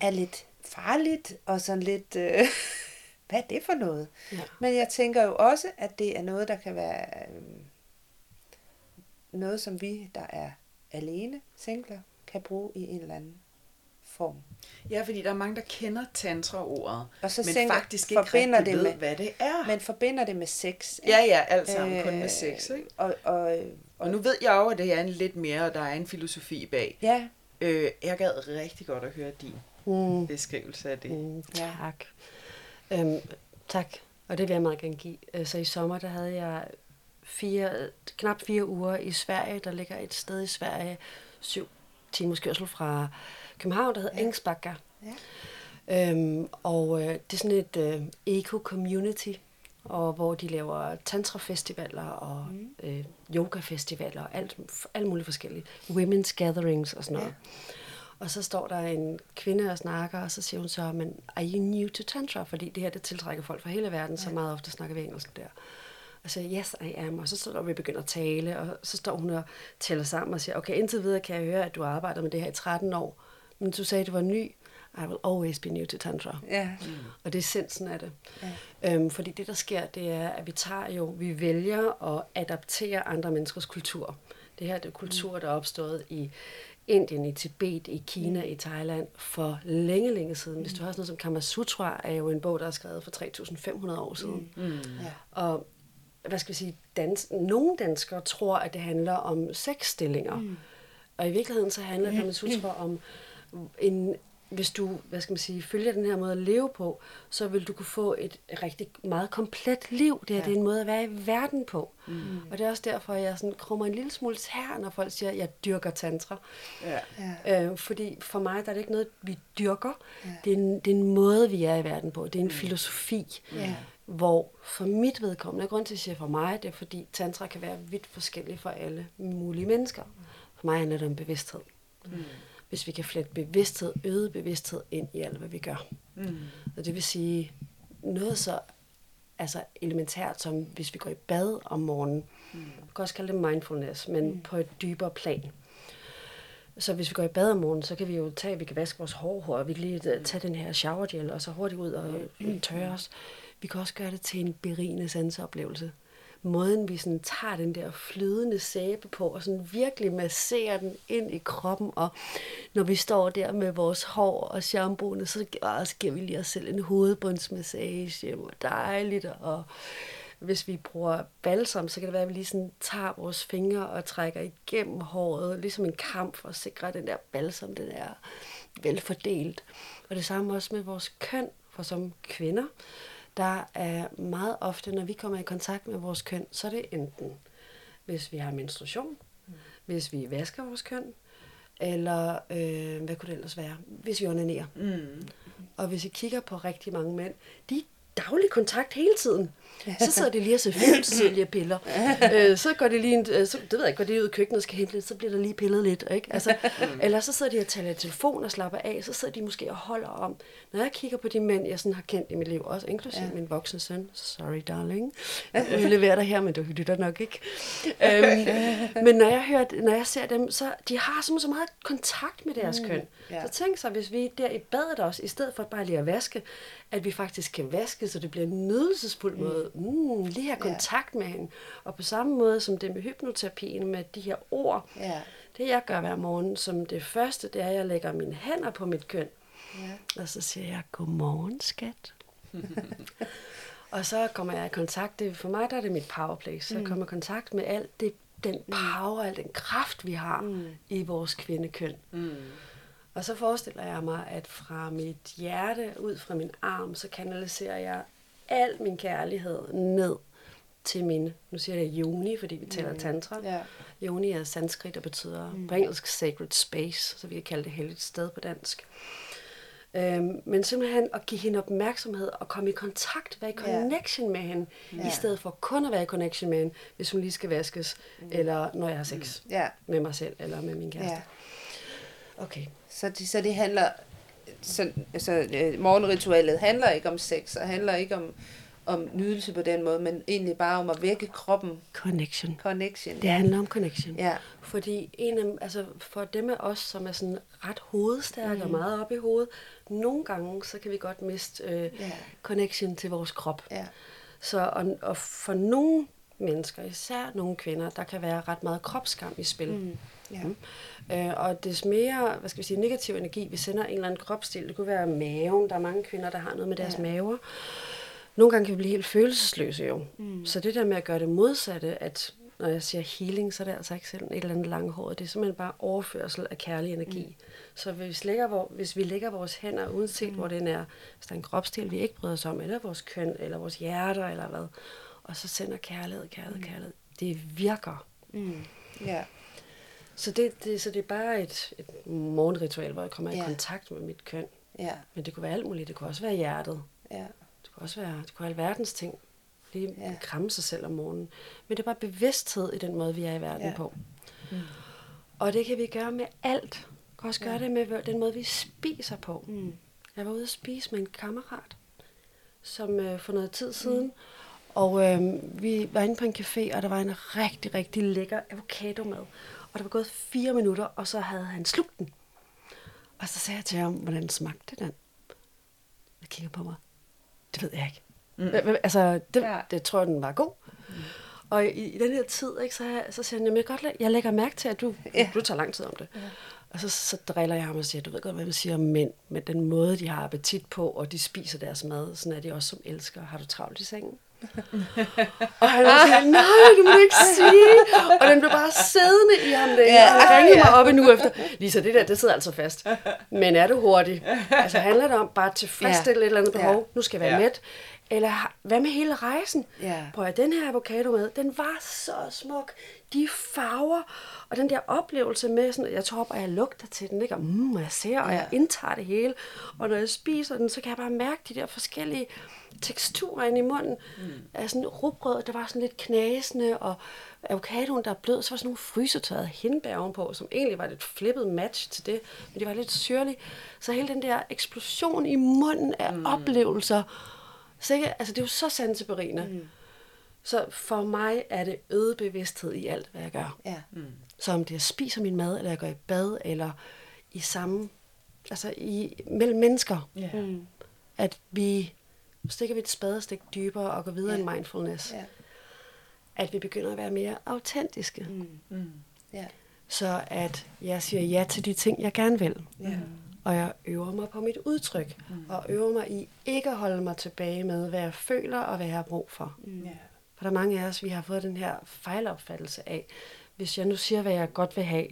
er lidt farligt og sådan lidt, øh, hvad er det for noget? Ja. Men jeg tænker jo også, at det er noget, der kan være øh, noget, som vi, der er alene, singler, kan bruge i en eller anden form. Ja, fordi der er mange, der kender tantra-ordet, Og så men faktisk ikke forbinder rigtig det ved, med- hvad det er. Men forbinder det med sex. ikke? Ja, ja, alt sammen kun med Øh, sex, ikke? Og, og, Og nu ved jeg jo, at det er en lidt mere, og der er en filosofi bag. ja, Øh, jeg gad rigtig godt at høre din Mm. beskrivelse af det. Mm, Ja. tak. Øhm, tak, og det vil jeg meget gerne give. Øh, Så i sommer, der havde jeg fire, knap fire uger i Sverige. Der ligger et sted i Sverige, syv timers kørsel fra København, der hedder Ja. ja. Engsbacka. Ja. Øhm, og øh, det er sådan et øh, eco-community, og hvor de laver tantra-festivaler og mm. øh, yoga-festivaler og alt, alle mulige forskellige. Women's gatherings og sådan noget. Ja. Og så står der en kvinde og snakker, og så siger hun så, men are you new to tantra? Fordi det her, det tiltrækker folk fra hele verden, så meget ofte snakker vi engelsk der. Og så yes, I am. Og så står vi begynder at tale, og så står hun og tæller sammen og siger, okay, indtil videre kan jeg høre, at du har arbejdet med det her i 13 år, men du sagde, at du var ny. I will always be new to tantra. Ja. Mm. Og det er essensen af det. Ja. Øhm, fordi det, der sker, det er, at vi tager jo, vi vælger at adaptere andre menneskers kultur. Det her det er kultur, der er opstået i Indien, i Tibet, i Kina, i Thailand for længe, længe siden. Hvis du har sådan noget som Kama Sutra, er jo en bog, der er skrevet for 3.500 år siden. Mm. Ja. Og hvad skal vi sige, dans, nogle danskere tror, at det handler om sexstillinger. Mm. Og i virkeligheden så handler Kama Sutra om en, hvis du, hvad skal man sige, følger den her måde at leve på, så vil du kunne få et rigtig meget komplet liv. Det her ja. det er en måde at være i verden på. Mm. Og det er også derfor, at jeg sådan krummer en lille smule her, når folk siger, at jeg dyrker tantra. Ja. Ja. Øh, fordi for mig der er det ikke noget, vi dyrker. Ja. Det, er en, det er en måde, vi er i verden på. Det er en filosofi. Ja. Hvor for mit vedkommende, grund til at jeg siger for mig, det er fordi tantra kan være vidt forskellig for alle mulige mennesker. For mig handler det om bevidsthed. Mm. Hvis vi kan flette bevidsthed, øget bevidsthed ind i alt, hvad vi gør. Mm. Og det vil sige noget så altså elementært som, hvis vi går i bad om morgenen. Mm. Man kan også kalde det mindfulness, men mm. på et dybere plan. Så hvis vi går i bad om morgenen, så kan vi jo tage, vi kan vaske vores hår, og vi kan lige øh, tage den her showergel, og så hurtigt ud og tørre os. Vi kan også gøre det til en berigende sanseoplevelse. Måden vi sådan tager den der flydende sæbe på, og sådan virkelig masserer den ind i kroppen, og når vi står der med vores hår og shampooene, så også giver vi lige os selv en hovedbundsmassage, hvor dejligt, og hvis vi bruger balsam, så kan det være, at vi lige sådan tager vores fingre og trækker igennem håret, ligesom en kamp for at sikre, at den der balsam, den er velfordelt. Og det samme også med vores køn, for som kvinder, der er meget ofte, når vi kommer i kontakt med vores køn, så er det enten, hvis vi har menstruation, hvis vi vasker vores køn, eller øh, hvad kunne det ellers være, hvis vi onanerer. Mm. Og hvis I kigger på rigtig mange mænd, de daglig kontakt hele tiden. Så sidder de lige og ser film, så sidder de lige og piller. Øh, så går de lige, en, øh, så, det ved jeg ikke, går de ud i køkkenet og skal hente lidt, så bliver der lige pillet lidt. Ikke? Altså, eller så sidder de og taler i telefon og slapper af, så sidder de måske og holder om. Når jeg kigger på de mænd, jeg sådan har kendt i mit liv, også inklusive ja. min voksne søn, sorry darling, jeg leverer dig her, men du lytter nok ikke. øhm, men når jeg, hører, når jeg ser dem, så de har simpelthen så meget kontakt med deres køn. ja. Så tænk så, hvis vi der i badet også, i stedet for bare lige at vaske, at vi faktisk kan vaske, så det bliver en nydelsesfuld måde. Mm, lige have kontakt med hende. Og på samme måde som det med hypnoterapien, med de her ord, Ja. det jeg gør hver morgen som det første, det er, at jeg lægger mine hænder på mit køn. Ja. Og så siger jeg, godmorgen skat. og så kommer jeg i kontakt, det, for mig der er det mit powerplace, så jeg kommer i kontakt med alt det, den power, al den kraft, vi har mm. i vores kvindekøn. Mm. Og så forestiller jeg mig, at fra mit hjerte, ud fra min arm, så kanaliserer jeg al min kærlighed ned til min, nu siger jeg yoni, fordi vi taler tantra. Ja. Yoni er sanskrit, der betyder mm. på engelsk sacred space, så vi kan kalde det helligt sted på dansk. Øhm, men simpelthen at give hende opmærksomhed og komme i kontakt, være i connection med hende, i stedet for kun at være i connection med hende, hvis hun lige skal vaskes, eller når jeg har sex Ja. med mig selv eller med min kæreste. ja. Okay. Så, det, så det handler, så, så øh, morgenritualet handler ikke om sex, og handler ikke om, om nydelse på den måde, men egentlig bare om at vække kroppen. Connection. Connection. Det handler om connection. Ja. Fordi en af, altså for dem af os, som er sådan ret hovedstærke mm. og meget oppe i hovedet, nogle gange, så kan vi godt miste øh, Ja. connection til vores krop. Ja. Så, og, og for nogle mennesker, især nogle kvinder, der kan være ret meget kropsskam i spil. Mm. Ja. Øh, og des mere, hvad skal vi sige, negativ energi, vi sender en eller anden kropstil, det kunne være maven, der er mange kvinder, der har noget med deres Ja. maver. Nogle gange kan vi blive helt følelsesløse jo. Mm. Så det der med at gøre det modsatte, at når jeg siger healing, så er det altså ikke sådan et eller andet langhåret. Det er simpelthen bare overførsel af kærlig energi. Mm. Så hvis, lægger, hvor, hvis vi lægger vores hænder, uanset mm. hvor den er, hvis der er en kropsdel, vi ikke bryder os om, eller vores køn, eller vores hjerter, eller hvad, og så sender kærlighed, kærlighed, kærlighed. Det virker. Mm. Ja. Så det, det, så det er bare et, et morgenritual, hvor jeg kommer ja. Ja. i kontakt med mit køn. Ja. Men det kunne være alt muligt. Det kunne også være hjertet. Ja. Det kunne også være, det kunne være alverdens ting. Lige Ja. ja. kramme sig selv om morgenen. Men det er bare bevidsthed i den måde, vi er i verden Ja. ja. på. Mm. Og det kan vi gøre med alt. kan også gøre det med den måde, vi spiser på. Mm. Jeg var ude at spise med en kammerat, som øh, for noget tid siden, og øh, vi var inde på en café, og der var en rigtig, rigtig lækker avocado med. Og der var gået fire minutter, og så havde han slugt den. Og så sagde jeg til ham, hvordan smagte den? Jeg kigger på mig. Det ved jeg ikke. Mm. Altså, det, Ja. det tror jeg, den var god. Mm. Og i, i den her tid, ikke, så, så siger han, "Jamen, jeg, godt, læ- jeg lægger mærke til, at du, ja. du tager lang tid om det. Ja. Og så, så driller jeg ham og siger, du ved godt, hvad man siger om mænd, men den måde, de har appetit på, og de spiser deres mad, sådan er de også som elsker. Har du travlt i sengen? Og han var sådan, nej, du må det ikke sige. Og den blev bare siddende i ham længe. Ja. Ja. Og han ringede mig op en uge efter. Lisa, det der, det sidder altså fast. Men er du hurtig? Altså handler det om bare at tilfredsstille Ja. et eller andet behov? Ja. Nu skal jeg være Ja. mæt. Eller hvad med hele rejsen? Ja. Prøv at den her avocado med, den var så smuk. De farver, og den der oplevelse med, sådan, jeg tror og jeg lugter til den, ikke? og, mm, jeg ser, og jeg indtager det hele. Og når jeg spiser den, så kan jeg bare mærke de der forskellige teksturer inde i munden. Mm. Af sådan rugbrød, der var sådan lidt knasende, og avocadoen, der er blød, så var sådan nogle frysetørrede hindbær ovenpå, som egentlig var lidt flippet match til det, men de var lidt syrlige. Så hele den der eksplosion i munden af mm. oplevelser, så ikke, altså det er jo så sanseberigende. Mm. Så for mig er det øget bevidsthed i alt, hvad jeg gør. Ja. Så om det er, jeg spiser min mad, eller jeg går i bad, eller i samme, altså i, mellem mennesker, Ja. Mm. at vi stikker vi et spadestik dybere og går videre ja. end mindfulness. Ja. At vi begynder at være mere autentiske. Mm. Mm. Ja. Så at jeg siger ja til de ting, jeg gerne vil. Ja. Og jeg øver mig på mit udtryk. Mm. Og øver mig i ikke at holde mig tilbage med, hvad jeg føler og hvad jeg har brug for. Mm. Ja. For der er mange af os, vi har fået den her fejlopfattelse af, hvis jeg nu siger, hvad jeg godt vil have,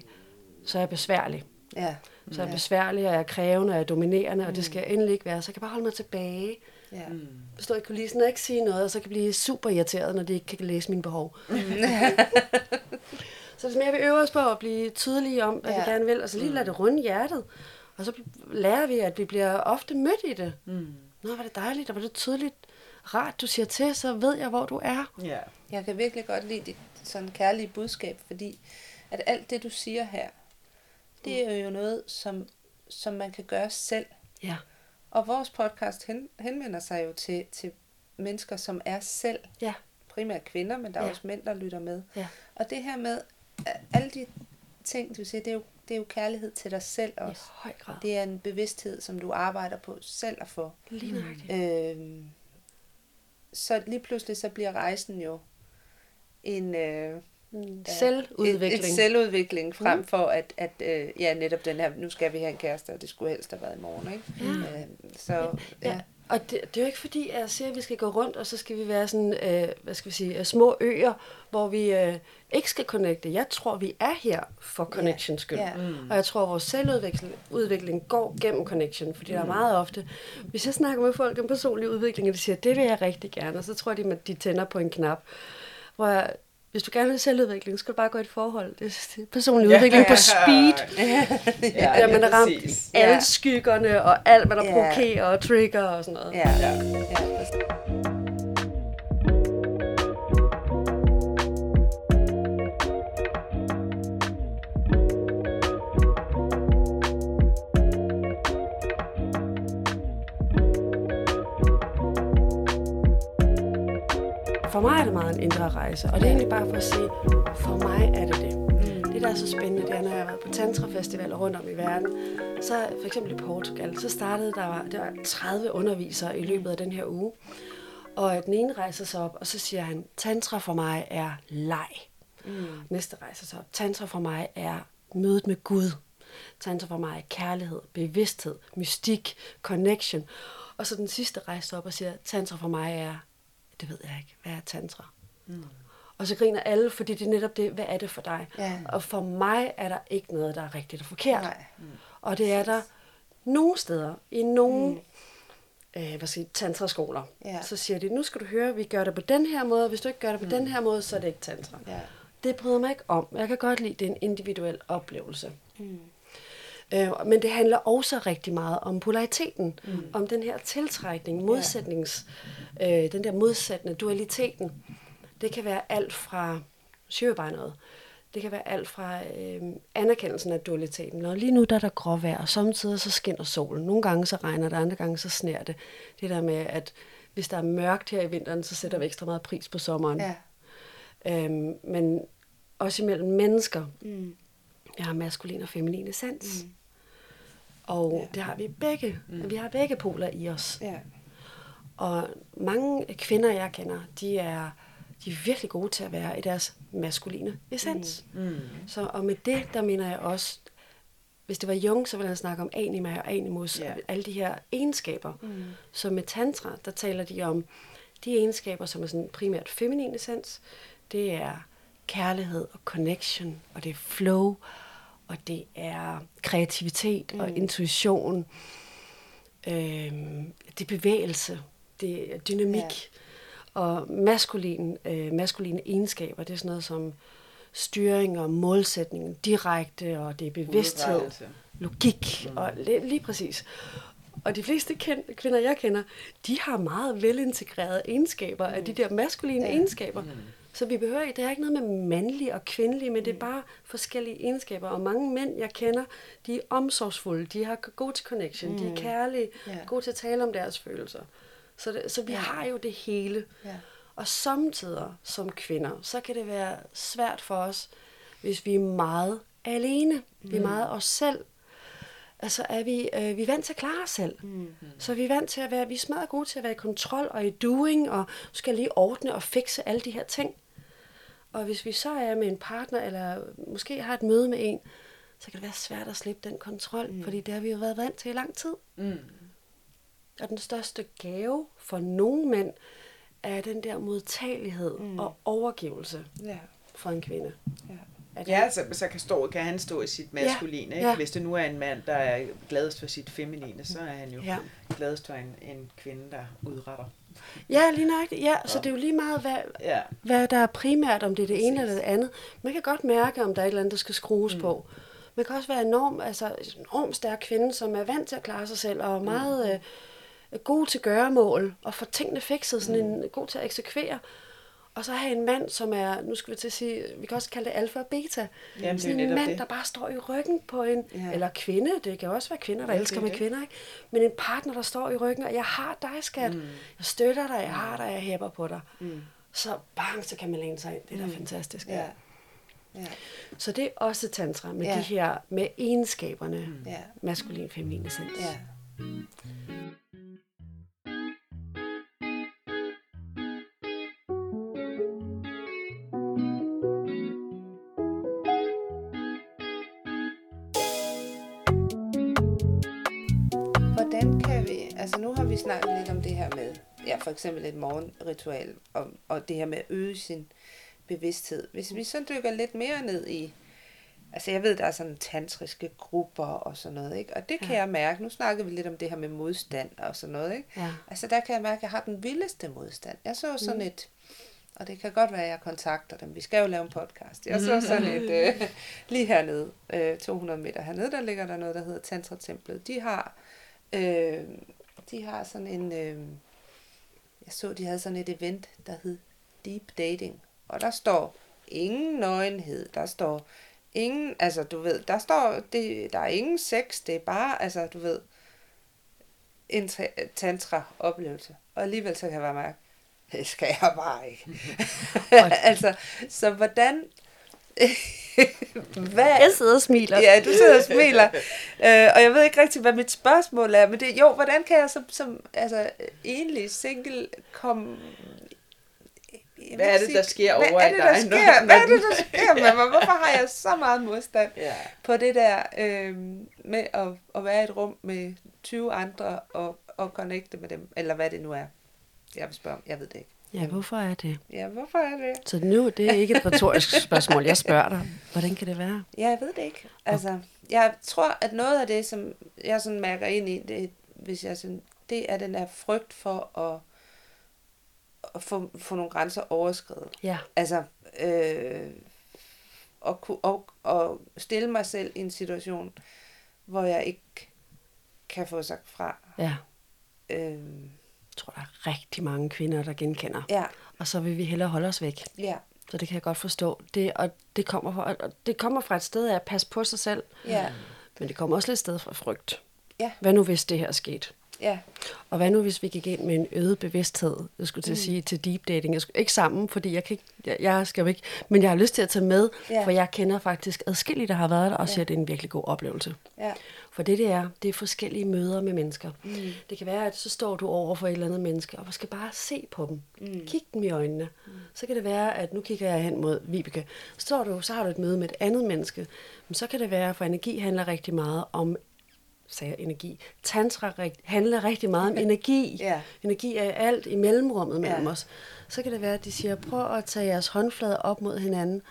så er jeg besværlig. Ja. Så er jeg besværlig, og jeg er krævende, og jeg er dominerende, og det skal jeg endelig ikke være. Så jeg kan bare holde mig tilbage. Ja. Mm. Stå i kulissen og ikke sige noget, og så kan jeg blive super irriteret, når de ikke kan læse mine behov. så det er mere, vi øver os på at blive tydelige om, hvad. Ja. vi gerne vil, og så lige lade det runde hjertet. Og så lærer vi, at vi bliver ofte mødt i det. Mm. Nå, var det dejligt, og var det tydeligt rart, du siger til, så ved jeg, hvor du er. Ja. Jeg kan virkelig godt lide dit sådan kærlige budskab, fordi at alt det, du siger her, det er jo noget, som, som man kan gøre selv. Ja. Og vores podcast hen, henvender sig jo til, til mennesker, som er selv. Ja. Primært kvinder, men der er Ja. også mænd, der lytter med. Ja. Og det her med, alle de ting, du siger, det er jo, det er jo kærlighed til dig selv I også. høj grad. Det er en bevidsthed, som du arbejder på selv at få. Lige nøjagtigt. Øhm, så lige pludselig så bliver rejsen jo en øh, Mm. Selvudvikling. Et, et selvudvikling frem mm. for at, at øh, ja, netop den her, nu skal vi have en kæreste, og det skulle helst have været i morgen, ikke? Ja. Øh, så ja. Ja, og det, det er jo ikke fordi, at jeg siger, at vi skal gå rundt, og så skal vi være sådan, øh, hvad skal vi sige, øh, små øer, hvor vi øh, ikke skal connecte. Jeg tror, vi er her for connections skyld. Ja. Mm. Og jeg tror, at vores selvudvikling udvikling går gennem connection, fordi mm. der er meget ofte, hvis jeg snakker med folk om personlig udvikling, og de siger, det vil jeg rigtig gerne, og så tror de, at de tænder på en knap, hvor jeg, hvis du gerne vil selvudvikling, så skal du bare gå i et forhold. Det er personlig Ja. udvikling på speed. Ja, Ja, man har ramt præcis. alle Ja. skyggerne, og alt, hvad der Ja. provokerer og trigger og sådan noget. Ja. Ja. ja. Mig er det meget en indre rejse, og det er egentlig bare for at sige, for mig er det det. Det, der er så spændende, det er, når jeg har været på tantrafestivaler rundt om i verden, så for eksempel i Portugal, så startede der, var, der var 30 undervisere i løbet af den her uge, og den ene rejser sig op, og så siger han, tantra for mig er leg. Mm. Næste rejser sig op, tantra for mig er mødet med Gud. Tantra for mig er kærlighed, bevidsthed, mystik, connection. Og så den sidste rejser sig op og siger, tantra for mig er det ved jeg ikke. Hvad er tantra? Mm. Og så griner alle, fordi det er netop det, hvad er det for dig? Ja. Og for mig er der ikke noget, der er rigtigt og forkert. Nej. Mm. Og det er der nogle steder, i nogle mm. øh, hvad siger, tantraskoler. Ja. Så siger de, nu skal du høre, vi gør det på den her måde, og hvis du ikke gør det på mm. den her måde, så er det ikke tantra. Ja. Det bryder mig ikke om. Jeg kan godt lide, det er en individuel oplevelse. Mm. Øh, men det handler også rigtig meget om polariteten, mm. om den her tiltrækning, modsætnings, øh, den der modsættende dualiteten. Det kan være alt fra, syr bare noget, Det kan være alt fra øh, anerkendelsen af dualiteten. Og lige nu der er der gråvejr, og samtidig så skinner solen. Nogle gange så regner det, andre gange så sner det. Det der med, at hvis der er mørkt her i vinteren, så sætter vi ekstra meget pris på sommeren. Ja. Øhm, men også imellem mennesker. Mm. Jeg har maskulin og feminin essens. Mm. Og ja. det har vi begge. Mm. Vi har begge poler i os. Ja. Og mange kvinder, jeg kender, de er, de er virkelig gode til at være i deres maskuline essens. Mm. Så, og med det, der mener jeg også, hvis det var Jung, så ville han snakke om anima og animus, og alle de her egenskaber. Mm. Så med tantra, der taler de om de egenskaber, som er sådan primært feminin essens. Det er kærlighed og connection, og det er flow, og det er kreativitet mm. og intuition. Øhm, det er bevægelse, det er dynamik. Ja. Og maskulin, øh, maskuline egenskaber, det er sådan noget som styring og målsætning, direkte, og det er bevidsthed, Udrettelse. logik, mm. og li- lige præcis. Og de fleste kend- kvinder, jeg kender, de har meget velintegrerede egenskaber mm. af de der maskuline ja. egenskaber. Mm. Så vi behøver ikke, det er ikke noget med mandlige og kvindelige, men det er bare forskellige egenskaber. Og mange mænd, jeg kender, de er omsorgsfulde, de har gode til connection, mm. de er kærlige, Ja. gode til at tale om deres følelser. Så, det, så vi ja. har jo det hele. Ja. Og samtidig som kvinder, så kan det være svært for os, hvis vi er meget alene. Mm. Vi er meget os selv. Altså er vi, øh, vi er vant til at klare os selv. Mm. Så vi er vant til at være, vi er smadret gode til at være i kontrol og i doing, og skal lige ordne og fikse alle de her ting. Og hvis vi så er med en partner, eller måske har et møde med en, så kan det være svært at slippe den kontrol, mm. fordi det har vi jo været vant til i lang tid. Mm. Og den største gave for nogle mænd er den der modtagelighed mm. og overgivelse Ja. for en kvinde. Ja. At Ja, så, så kan, stå, kan han stå i sit maskuline. Ikke? ja. Hvis det nu er en mand, der er gladest for sit feminine, så er han jo Ja. gladest for en, en kvinde, der udretter. Ja, lige nøjagtigt. Ja, så det er jo lige meget, hvad, Ja. hvad der er primært, om det er det ene eller det andet. Man kan godt mærke, om der er et eller andet, der skal skrues mm. på. Man kan også være enorm, altså, en enormt stærk kvinde, som er vant til at klare sig selv, og er meget øh, god til gøremål, og får tingene fikset, sådan en, god til at eksekvere. Og så have en mand, som er, nu skal vi til at sige, vi kan også kalde det alfa og beta. er sådan en mand, det. der bare står i ryggen på en, Ja. eller kvinde, det kan også være kvinder, der Ja, elsker det med kvinder, ikke? Men en partner, der står i ryggen, og jeg har dig, skat. Mm. Jeg støtter dig, jeg har dig, jeg hæpper på dig. Mm. Så bang, så kan man læne sig ind. Det er da fantastisk. Ja. Ja. Så det er også tantra med Ja. de her, med egenskaberne, mm. Ja. maskulin, feminin essens. Ja. Snakket lidt om det her med, ja for eksempel et morgenritual, og, og det her med at øge sin bevidsthed. Hvis vi så dykker lidt mere ned i, altså jeg ved, der er sådan tantriske grupper og sådan noget, ikke? Og det kan Ja. jeg mærke, nu snakkede vi lidt om det her med modstand og sådan noget, ikke? Ja. Altså der kan jeg mærke, at jeg har den vildeste modstand. Jeg så sådan mm. et, og det kan godt være, at jeg kontakter dem. Vi skal jo lave en podcast. Jeg så sådan et, øh, lige hernede, øh, 200 meter hernede, der ligger der noget, der hedder Tantra Templet. De har, øh, de har sådan en, øh, jeg så, de havde sådan et event, der hed Deep Dating. Og der står ingen nøgenhed, der står ingen, altså du ved, der står, det, der er ingen sex, det er bare, altså du ved, en tra- tantra-oplevelse. Og alligevel så kan jeg bare mærke, det skal jeg bare ikke. altså, så hvordan... hvad, Jeg sidder og smiler. Ja, du sidder og smiler. øh, og jeg ved ikke rigtig, hvad mit spørgsmål er, men det jo, hvordan kan jeg som, som altså, enlig single komme... Hvad er det, der sker hvad over er i det, der dig, når- sker? når Hvad er det, der sker med mig? Hvorfor har jeg så meget modstand Ja. på det der øh, med at, at være i et rum med 20 andre og, og connecte med dem, eller hvad det nu er. Jeg vil spørge om, jeg ved det ikke. Ja, hvorfor er det? Ja, hvorfor er det? Så nu, det er ikke et retorisk spørgsmål. Jeg spørger dig, hvordan kan det være? Ja, jeg ved det ikke. Altså, jeg tror, at noget af det, som jeg sådan mærker ind i, det, hvis jeg sådan, det er den der frygt for at, at få, få nogle grænser overskrevet. Ja, Altså, øh, at, kunne, og, og stille mig selv i en situation, hvor jeg ikke kan få sagt fra. ja. Øh, Jeg tror, der er rigtig mange kvinder, der genkender. ja, Og så vil vi hellere holde os væk. ja, Så det kan jeg godt forstå. Det, og det kommer, fra, og det kommer fra et sted af at passe på sig selv. Ja. Men det kommer også lidt sted fra frygt. Ja. Hvad nu, hvis det her skete? Ja. Og hvad nu, hvis vi gik ind med en øget bevidsthed, jeg skulle til at sige, til deep dating. Jeg skulle, ikke sammen, fordi jeg, kan ikke, jeg, jeg skal jo ikke, men jeg har lyst til at tage med, Ja. for jeg kender faktisk adskillige, der har været der, og siger, at det er en virkelig god oplevelse. Ja. For det, det er, det er forskellige møder med mennesker. Mm. Det kan være, at så står du over for et eller andet menneske, og man skal bare se på dem. Mm. Kig dem i øjnene. Mm. Så kan det være, at nu kigger jeg hen mod Vibeke. Står du, så har du et møde med et andet menneske. Men så kan det være, for energi handler rigtig meget om sagde jeg energi. Tantra rigt, handler rigtig meget om energi. Ja. Energi er alt i mellemrummet mellem Ja. os. Så kan det være, at de siger, prøv at tage jeres håndflader op mod hinanden,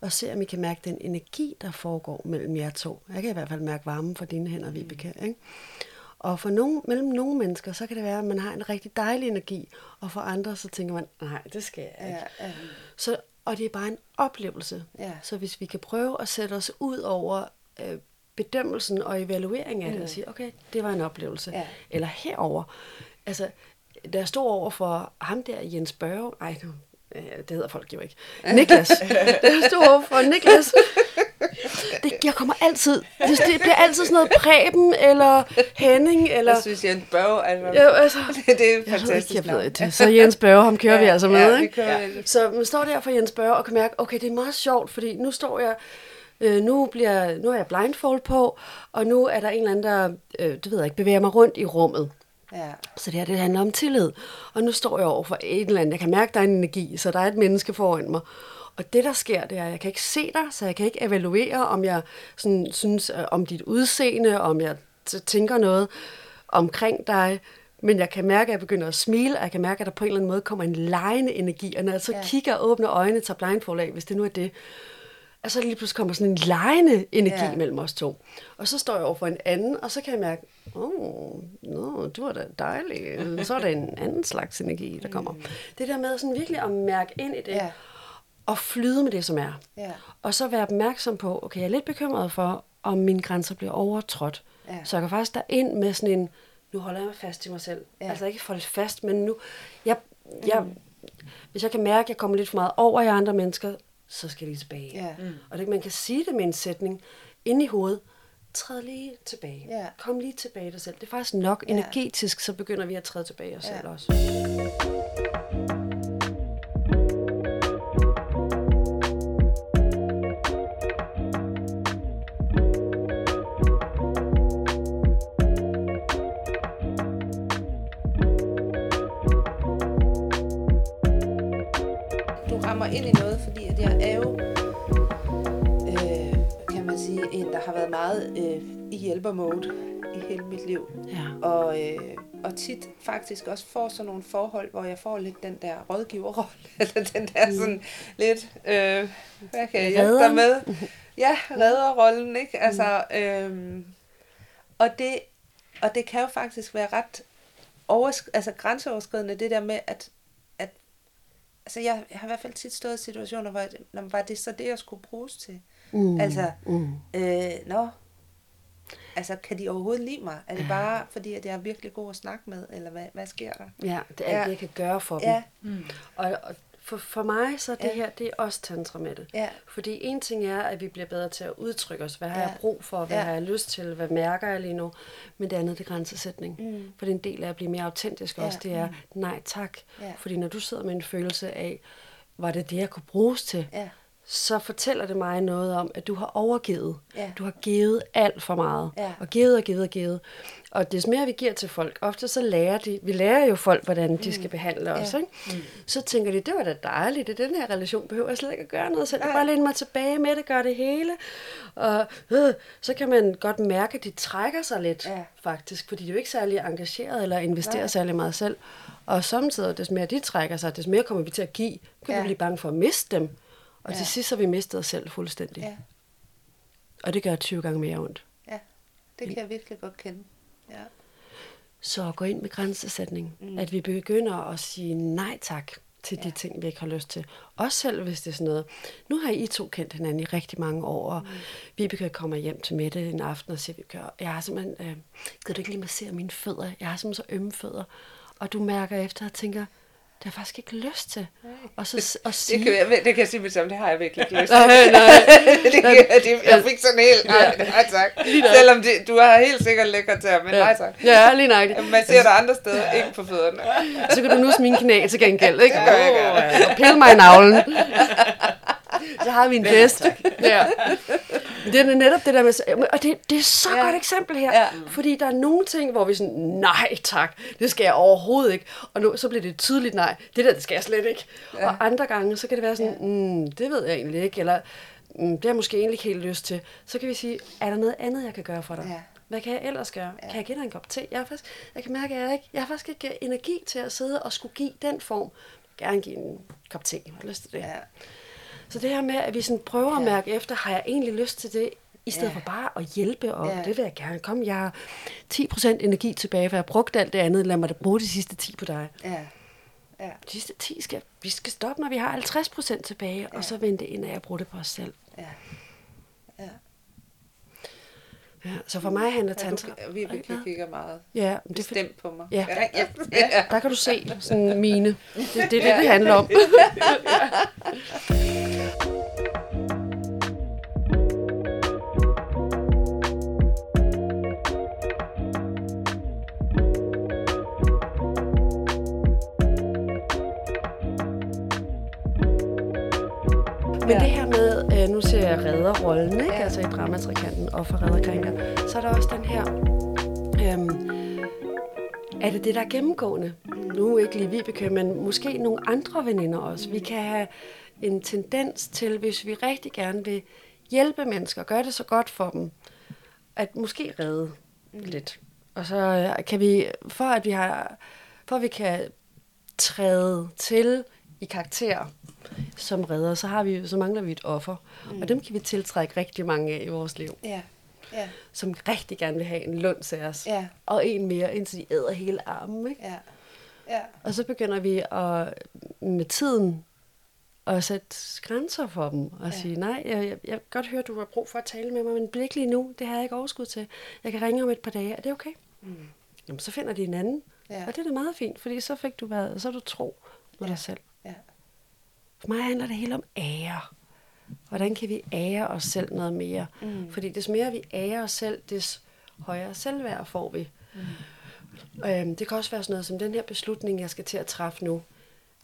og se, om I kan mærke den energi, der foregår mellem jer to. Jeg kan i hvert fald mærke varmen fra dine hænder, Vibeke. Ikke? Og for nogen, mellem nogle mennesker, så kan det være, at man har en rigtig dejlig energi, og for andre, så tænker man, nej, det skal jeg ikke. Ja, ja. Så, og det er bare en oplevelse. Ja. Så hvis vi kan prøve at sætte os ud over øh, bedømmelsen og evalueringen af det, og sige, okay, det var en oplevelse. Mm. Ja. Eller herover. Altså, da jeg stod over for ham der, Jens Børge, ej, nu, det hedder folk jo ikke, Niklas. jeg stod over for Niklas, det, jeg kommer altid, det, det bliver altid sådan noget Preben, eller Henning, eller... Jeg synes, Jens Børge, altså, Ja, altså, det er jeg fantastisk ikke, jeg ved navn. det. Så Jens Børge, ham kører ja, vi altså med, ja, vi ikke? kører med. Så man står der for Jens Børge og kan mærke, okay, det er meget sjovt, fordi nu står jeg, øh, nu, bliver, nu har jeg blindfold på, og nu er der en eller anden, der, øh, det ved jeg ikke, bevæger mig rundt i rummet. Ja. Så det her, det handler om tillid. Og nu står jeg over for et eller andet, jeg kan mærke, der er en energi, så der er et menneske foran mig. Og det, der sker, det er, at jeg kan ikke se dig, så jeg kan ikke evaluere, om jeg sådan, synes øh, om dit udseende, om jeg tænker noget omkring dig. Men jeg kan mærke, at jeg begynder at smile, og jeg kan mærke, at der på en eller anden måde kommer en lejende energi. Og når jeg så. Ja. kigger og åbner øjnene, tager blindfold af, hvis det nu er det, og så lige pludselig kommer sådan en lejende energi ja. Mellem os to. Og så står jeg over for en anden, og så kan jeg mærke, åh, oh, no, du er da dejlig. Så er der en anden slags energi, der kommer. Det der med sådan virkelig at mærke ind i det, Ja. og flyde med det, som er. Ja. Og så være opmærksom på, okay, jeg er lidt bekymret for, om mine grænser bliver overtrådt. Ja. Så jeg kan faktisk ind med sådan en, nu holder jeg mig fast i mig selv. Ja. Altså ikke holde fast, men nu, jeg, jeg, hvis jeg kan mærke, at jeg kommer lidt for meget over i andre mennesker, så skal jeg lige tilbage. Ja. Mm. Og det, man kan sige det med en sætning inde i hovedet, træd lige tilbage. Ja. Kom lige tilbage dig selv. Det er faktisk nok Ja. energetisk, så begynder vi at træde tilbage os Ja. selv også. Været meget øh, i hjælpermode i hele mit liv. Ja. Og, øh, og tit faktisk også får sådan nogle forhold, hvor jeg får lidt den der rådgiverrolle, eller den der sådan lidt, øh, hvad kan jeg hjælpe dig med? Ja, redderrollen, ikke? Altså, øh, og, det, og det kan jo faktisk være ret oversk- altså grænseoverskridende, det der med, at, at altså jeg, jeg har i hvert fald tit stået i situationer, hvor jeg, når, var det så det, jeg skulle bruges til? Mm. Altså, Mm. øh, nå, altså kan de overhovedet lide mig? Er det bare fordi, at jeg er virkelig god at snakke med, eller hvad, hvad sker der? Ja, det er alt, Ja. det, jeg kan gøre for dem. Ja, Og, og for, for mig, så er det Ja. her, det er også tantra med det. ja, Fordi en ting er, at vi bliver bedre til at udtrykke os. Hvad har Ja. jeg brug for? Hvad Ja. har jeg lyst til? Hvad mærker jeg lige nu? Men det andet, det er grænsesætning. Mm. For det er en del af at blive mere autentisk Ja. også. Det er nej tak. Ja. Fordi når du sidder med en følelse af, var det det, jeg kunne bruges til? ja, så fortæller det mig noget om, at du har overgivet. Ja. Du har givet alt for meget. Ja. Og givet og givet og givet. Og des mere vi giver til folk, ofte så lærer de, vi lærer jo folk, hvordan de skal behandle os. Ja. Ikke? Så tænker de, det var da dejligt, det den her relation behøver jeg slet ikke at gøre noget selv. Jeg bare læne mig tilbage med det, gør det hele. Og øh, så kan man godt mærke, at de trækker sig lidt, Ja. faktisk, fordi de er jo ikke særlig engageret eller investerer Nej. særlig meget selv. Og samtidig, des mere de trækker sig, des mere kommer vi til at give. Kan Ja. vi blive bange for at miste dem. Og Ja. til sidst har vi mistet os selv fuldstændig. ja, Og det gør 20 gange mere ondt. ja. Det kan jeg virkelig godt kende. Ja, Så gå ind med grænsesætning. Mm. At vi begynder at sige nej tak til ja. de ting, vi ikke har lyst til. Også selv hvis det er sådan noget. Nu har I to kendt hinanden i rigtig mange år, og mm. Vibeke kommer hjem til Mette en aften og siger, Vibeke, jeg har simpelthen, øh, gider du ikke lige massere mine fødder? Jeg har simpelthen så ømme fødder. Og du mærker efter og tænker, det har jeg faktisk ikke lyst til. Og så og Det sige, kan, jeg, det kan jeg sige med sammen, det har jeg virkelig ikke lyst til. nej, nej, det, kan- det, jeg fik sådan helt, nej, nej tak. Selvom det, du har helt sikkert lækker til, men nej tak. Ja, lige nøjagtigt. Man ser dig andre steder, ikke på fødderne. Så kan du nusse mine knæ til gengæld, ikke? Det gør jeg gerne. Og pille mig i navlen. Så har vi en fest. Ja. Det er netop det der med, og det, det er så ja. godt eksempel her, Ja. ja. fordi der er nogle ting, hvor vi sådan, nej tak, det skal jeg overhovedet ikke, og nu, så bliver det et tydeligt nej, det der, det skal jeg slet ikke. Ja. Og andre gange, så kan det være sådan, mm, det ved jeg egentlig ikke, eller mm, det har jeg måske egentlig ikke helt lyst til. Så kan vi sige, er der noget andet, jeg kan gøre for dig? Ja. Hvad kan jeg ellers gøre? Ja. Kan jeg give dig en kop te? Jeg, er faktisk, jeg kan mærke, at jeg, ikke, jeg har faktisk ikke energi til at sidde og skulle give den form. Jeg vil gerne give en kop te. Jeg har lyst til det. Ja. Så det her med, at vi sådan prøver at Ja. mærke efter, har jeg egentlig lyst til det, i stedet Ja. for bare at hjælpe, og Ja. det vil jeg gerne. Kom, jeg har 10% energi tilbage, for jeg har brugt alt det andet. Lad mig da bruge de sidste 10 på dig. Ja. Ja. De sidste 10 skal, vi skal stoppe, når vi har 50% tilbage, ja. og så vente ind, at jeg bruger det på os selv. Ja. Ja, så for mig handler Ja, tantra... du, vi virkelig kigger meget Ja, men det bestemt på mig. Ja. ja, ja. ja. der kan du se sådan mine. Det er det, det, det handler om. Men Ja. det her nu ser jeg redderrollen, ikke? Ja. altså i dramatrikanten, og for redderkrænker, så er der også den her, øhm, er det det, der er gennemgående? Nu ikke lige Vibeke, men måske nogle andre veninder også. Vi kan have en tendens til, hvis vi rigtig gerne vil hjælpe mennesker, gøre det så godt for dem, at måske redde lidt. Og så øh, kan vi, for at vi har, for at vi kan træde til i karakter som redder, så, har vi, så mangler vi et offer. Mm. Og dem kan vi tiltrække rigtig mange af i vores liv, Ja. Ja. som rigtig gerne vil have en lunds af os. Ja. Og en mere, indtil de æder hele armen. Ikke? Ja. Ja. Og så begynder vi at, med tiden at sætte grænser for dem og Ja. sige, nej, jeg, jeg, jeg kan godt høre, du har brug for at tale med mig, men blik lige nu, det har jeg ikke overskud til. Jeg kan ringe om et par dage, er det okay? Mm. Jamen, så finder de en anden. Ja. Og det er da meget fint, fordi så fik du været, så er du tro med Ja. dig selv. Ja. For mig handler det hele om ære. Hvordan kan vi ære os selv noget mere? Mm. Fordi des mere vi ærer os selv, des højere selvværd får vi. Mm. Øhm, det kan også være sådan noget som den her beslutning, jeg skal til at træffe nu.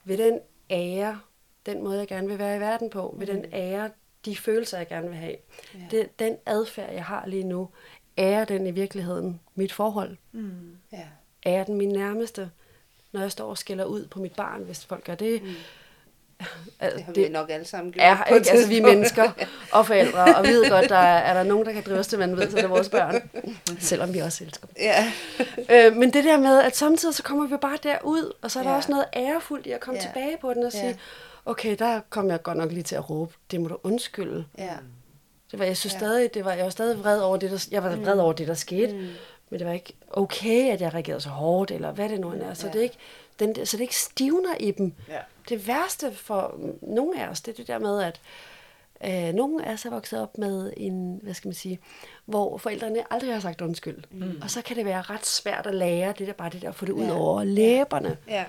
Vil den ære, den måde, jeg gerne vil være i verden på, vil den ære de følelser, jeg gerne vil have. Ja. Det, den adfærd, jeg har lige nu, ærer den i virkeligheden mit forhold? Ja. Er den min nærmeste? Når jeg står og skælder ud på mit barn, hvis folk gør det. Mm. Det har vi nok alle sammen gjort. et ikke? Altså, vi er mennesker og forældre, og vi ved godt, der er, er der nogen, der kan drive os til vanvid, så det er vores børn. Selvom vi også elsker dem. Ja. Øh, men det der med, at samtidig så kommer vi bare derud, og så er der Ja. også noget ærefuldt i at komme Ja. tilbage på den og sige, Ja. okay, der kom jeg godt nok lige til at råbe, det må du undskylde. Ja. Det var, jeg synes Ja. ja. stadig, det var, jeg var stadig vred over det, der, jeg var vred over det, der skete. Mm. Men det var ikke okay, at jeg reagerede så hårdt, eller hvad det nu end er. Så, Ja. det, er ikke, den, så det ikke stivner i dem. Ja. Det værste for nogle af os, det er det der med, at øh, nogle af os er vokset op med en, hvad skal man sige, hvor forældrene aldrig har sagt undskyld. Mm. Og så kan det være ret svært at lære det der, bare det der, at få det ud Ja. over læberne. Ja.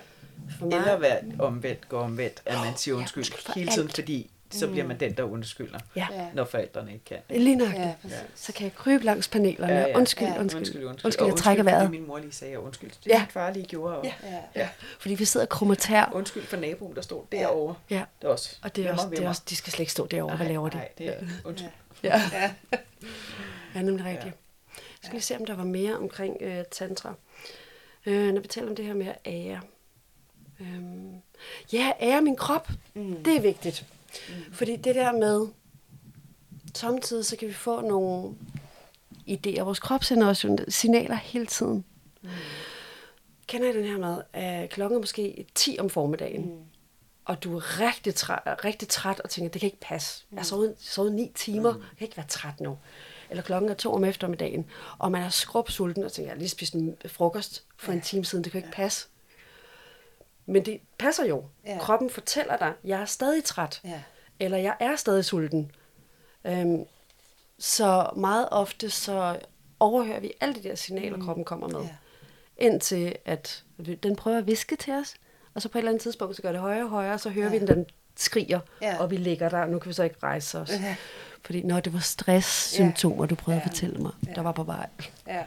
For mig, Eller være omvendt, gå omvendt, at man siger ja, undskyld undskyld for hele tiden, alt. fordi så bliver man den, der undskylder, ja, Ja. når forældrene ikke kan. lige nok. Ja, Ja, præcis. så kan jeg krybe langs panelerne. Ja, Ja, ja. ja. Undskyld, Ja. undskyld, Undskyld, undskyld. undskyld, jeg Og trækker vejret. Min mor lige sagde undskyld. Det Ja. ja. min far lige gjorde. Og, Ja. Ja. ja. Fordi vi sidder og krummer tær. Undskyld for naboen, der stod derovre. Ja. Det er også. Og det er, også, det er også, de skal slet ikke stå derovre. Hvad laver de? Nej, det er undskyld. Ja, Ja. ja nemlig rigtigt. Jeg skal lige se, om der var mere omkring øh, tantra. Øh, når vi taler om det her med at ære. Øhm, ja, ære min krop. Mm. Det er vigtigt. Mm. Fordi det der med, samtidig så kan vi få nogle idéer. Vores krop sender os jo signaler hele tiden. Mm. Kender I den her med, at klokken er måske 10 om formiddagen, mm. og du er rigtig, træt, rigtig træt og tænker, det kan ikke passe. Jeg har sovet, sovet 9 timer, jeg kan ikke være træt nu. Eller klokken er to om eftermiddagen, og man er skrubsulten og tænker, jeg har lige spist en frokost for en time siden, det kan ikke passe. Men det passer jo. Ja. Kroppen fortæller dig, jeg er stadig træt, Ja. eller jeg er stadig sulten. Øhm, så meget ofte så overhører vi alle de der signaler, kroppen kommer med. Ja. Indtil at den prøver at viske til os, Og så på et eller andet tidspunkt, så gør det højere og højere, og så hører Ja. vi den, den skriger, Ja. og vi ligger der, og nu kan vi så ikke rejse os. Ja. Fordi når det var stresssymptomer, du prøvede Ja. at fortælle mig, Ja. der var på vej. Ja.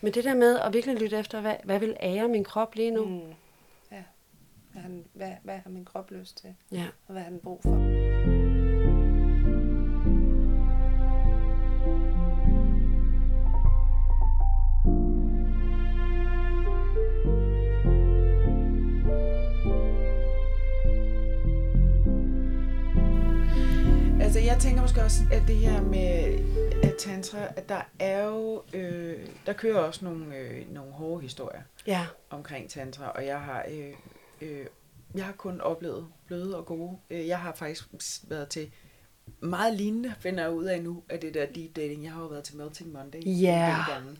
Men det der med at virkelig lytte efter, hvad, hvad vil ære min krop lige nu? Mm. Hvad, har den, hvad, hvad har min krop lyst til? Ja. Og hvad har den brug for? Altså, jeg tænker måske også, at det her med at tantra, at der er jo, øh, der kører også nogle, øh, nogle hårde historier Ja. omkring tantra, og jeg har, øh, øh, jeg har kun oplevet bløde og gode. Øh, Jeg har faktisk været til meget lignende, finder jeg ud af nu, af det der deep dating. Jeg har jo været til Melting Monday. Ja.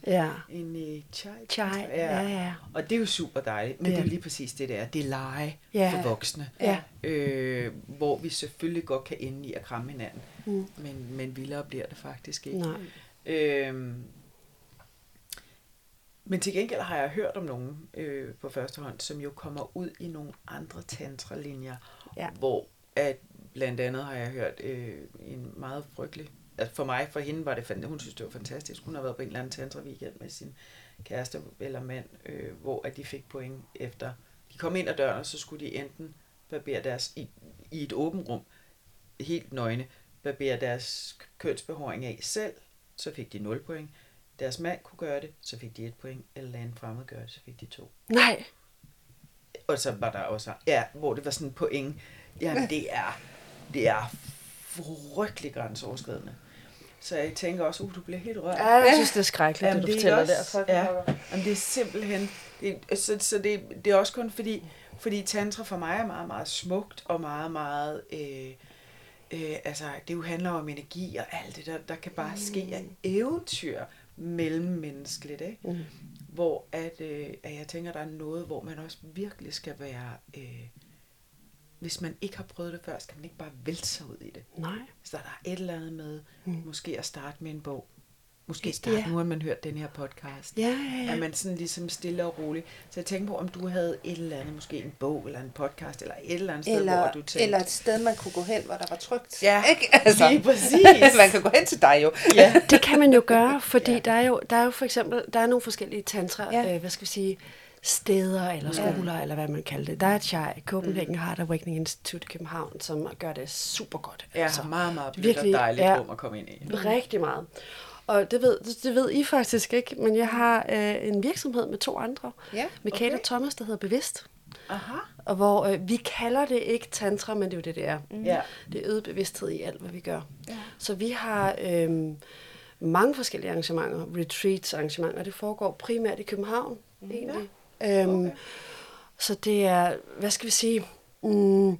Ja. En øh, chai. Chai. Ja, ja. Og det er jo super dejligt, men Det det er lige præcis det der. Det er lege Ja. for voksne. Ja. Øh, hvor vi selvfølgelig godt kan ende i at kramme hinanden. Mm. Men, men vildere bliver det faktisk ikke. Nej. Øhm, men til gengæld har jeg hørt om nogen øh, på første hånd, som jo kommer ud i nogle andre tantra-linjer, Ja. hvor at blandt andet har jeg hørt øh, en meget frygtelig, altså for mig, for hende var det, fan- hun synes det var fantastisk, hun har været på en eller anden tantra-weekend med sin kæreste eller mand, øh, hvor at de fik point efter, de kom ind ad døren, og så skulle de enten barbere deres, i, i et åbent rum, helt nøgne, barbere deres kønsbehåring af selv, så fik de 0 point. Deres mand kunne gøre det, så fik de 1 point, eller lade en fremmed gøre det, så fik de 2. Nej. Og så var der også, ja, hvor det var sådan en point. Jamen, det er, det er frygtelig grænseoverskridende. Så jeg tænker også, uh, du bliver helt rørt. Ja, jeg synes, det er skrækkeligt, Jamen, det du er fortæller også, der. For ja, jamen, det er simpelthen, det, så, så det, det er også kun fordi, fordi tantra for mig er meget, meget smukt og meget, meget, øh, øh, altså det jo handler om energi og alt det der, der kan bare ske af eventyr mellemmenneskeligt, ikke? Mm. Hvor at, øh, at jeg tænker, der er noget, hvor man også virkelig skal være, øh, hvis man ikke har prøvet det før, skal man ikke bare vælte sig ud i det. Nej. Så der er et eller andet med, Mm. måske at starte med en bog. Måske starte, Ja. nu har man hørt den her podcast. Ja, ja, ja. At man sådan ligesom stille og roligt. Så jeg tænker på, om du havde et eller andet, måske en bog eller en podcast, eller et eller andet sted, Eller, hvor du tænkte... eller et sted, man kunne gå hen, hvor der var trygt. Ja, ikke? Altså, lige præcis. man kan gå hen til dig jo. Ja. Det kan man jo gøre, fordi Ja. der, er jo, der er jo for eksempel der er nogle forskellige tantra, Ja. øh, hvad skal vi sige, steder eller skoler, ja. eller hvad man kalder det. Der er et Chai, Copenhagen mm. Heart Awakening Institute i København, som gør det super godt. Ja, altså, meget, meget blødt virkelig, og dejligt ja. rum at komme ind i. Rigtig meget. Og det ved, det ved I faktisk ikke, men jeg har øh, en virksomhed med to andre. Ja, Med Kate og Thomas, der hedder Bevidst. Aha. Og hvor øh, vi kalder det ikke tantra, men det er jo det, det er. Mm. Ja. Det er øget bevidsthed i alt, hvad vi gør. Ja. Så vi har øh, mange forskellige arrangementer, retreats arrangementer, det foregår primært i København, mm. egentlig. Ja. Øhm, Okay. Så det er, hvad skal vi sige, mm,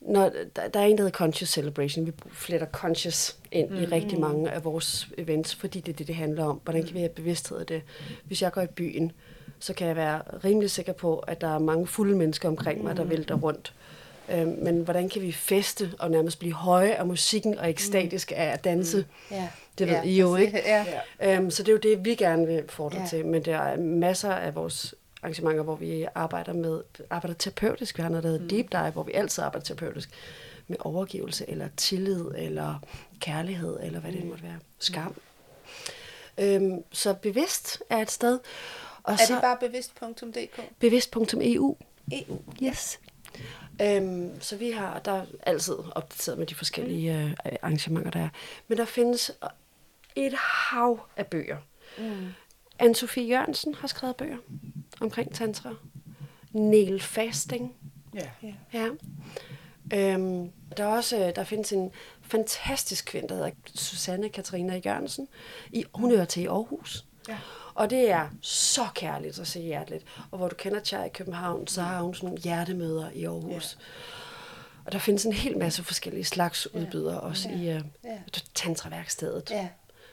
når, der, der er en, der hedder Conscious Celebration. Vi fletter conscious ind mm. i rigtig mange af vores events, fordi det er det, det handler om. Hvordan kan vi have bevidsthed af det? Hvis jeg går i byen, så kan jeg være rimelig sikker på, at der er mange fulde mennesker omkring mig, der vælter rundt. Øhm, men hvordan kan vi feste og nærmest blive høje af musikken og ekstatiske af at danse? Ja. Det ved ja, I jo, ikke? Ja. Øhm, så det er jo det, vi gerne vil fordre ja. til. Men der er masser af vores arrangementer, hvor vi arbejder med arbejder terapeutisk. Vi har noget, der hedder Deep Dive, hvor vi altid arbejder terapeutisk med overgivelse, eller tillid, eller kærlighed, eller hvad det måtte være. Skam. Øhm, så bevidst er et sted. Og Er så det bare bevidst.dk? bevidst.eu. EU. Yes. Øhm, så vi har der er altid opdateret med de forskellige øh, arrangementer, der er. Men der findes et hav af bøger. Mm. Anne-Sophie Jørgensen har skrevet bøger omkring tantra. Neil Fasting. Ja. Ja. Ja. Øhm, der, er også, øh, der findes en fantastisk kvinde, der hedder Susanne Katarina Jørgensen. I, hun hører til i Aarhus. Ja. Og det er så kærligt og så hjerteligt. Og hvor du kender Chai i København, så har hun sådan nogle hjertemøder i Aarhus. Ja. Og der findes en hel masse forskellige slags udbydere, også i uh, Ja. tantraværkstedet, Ja.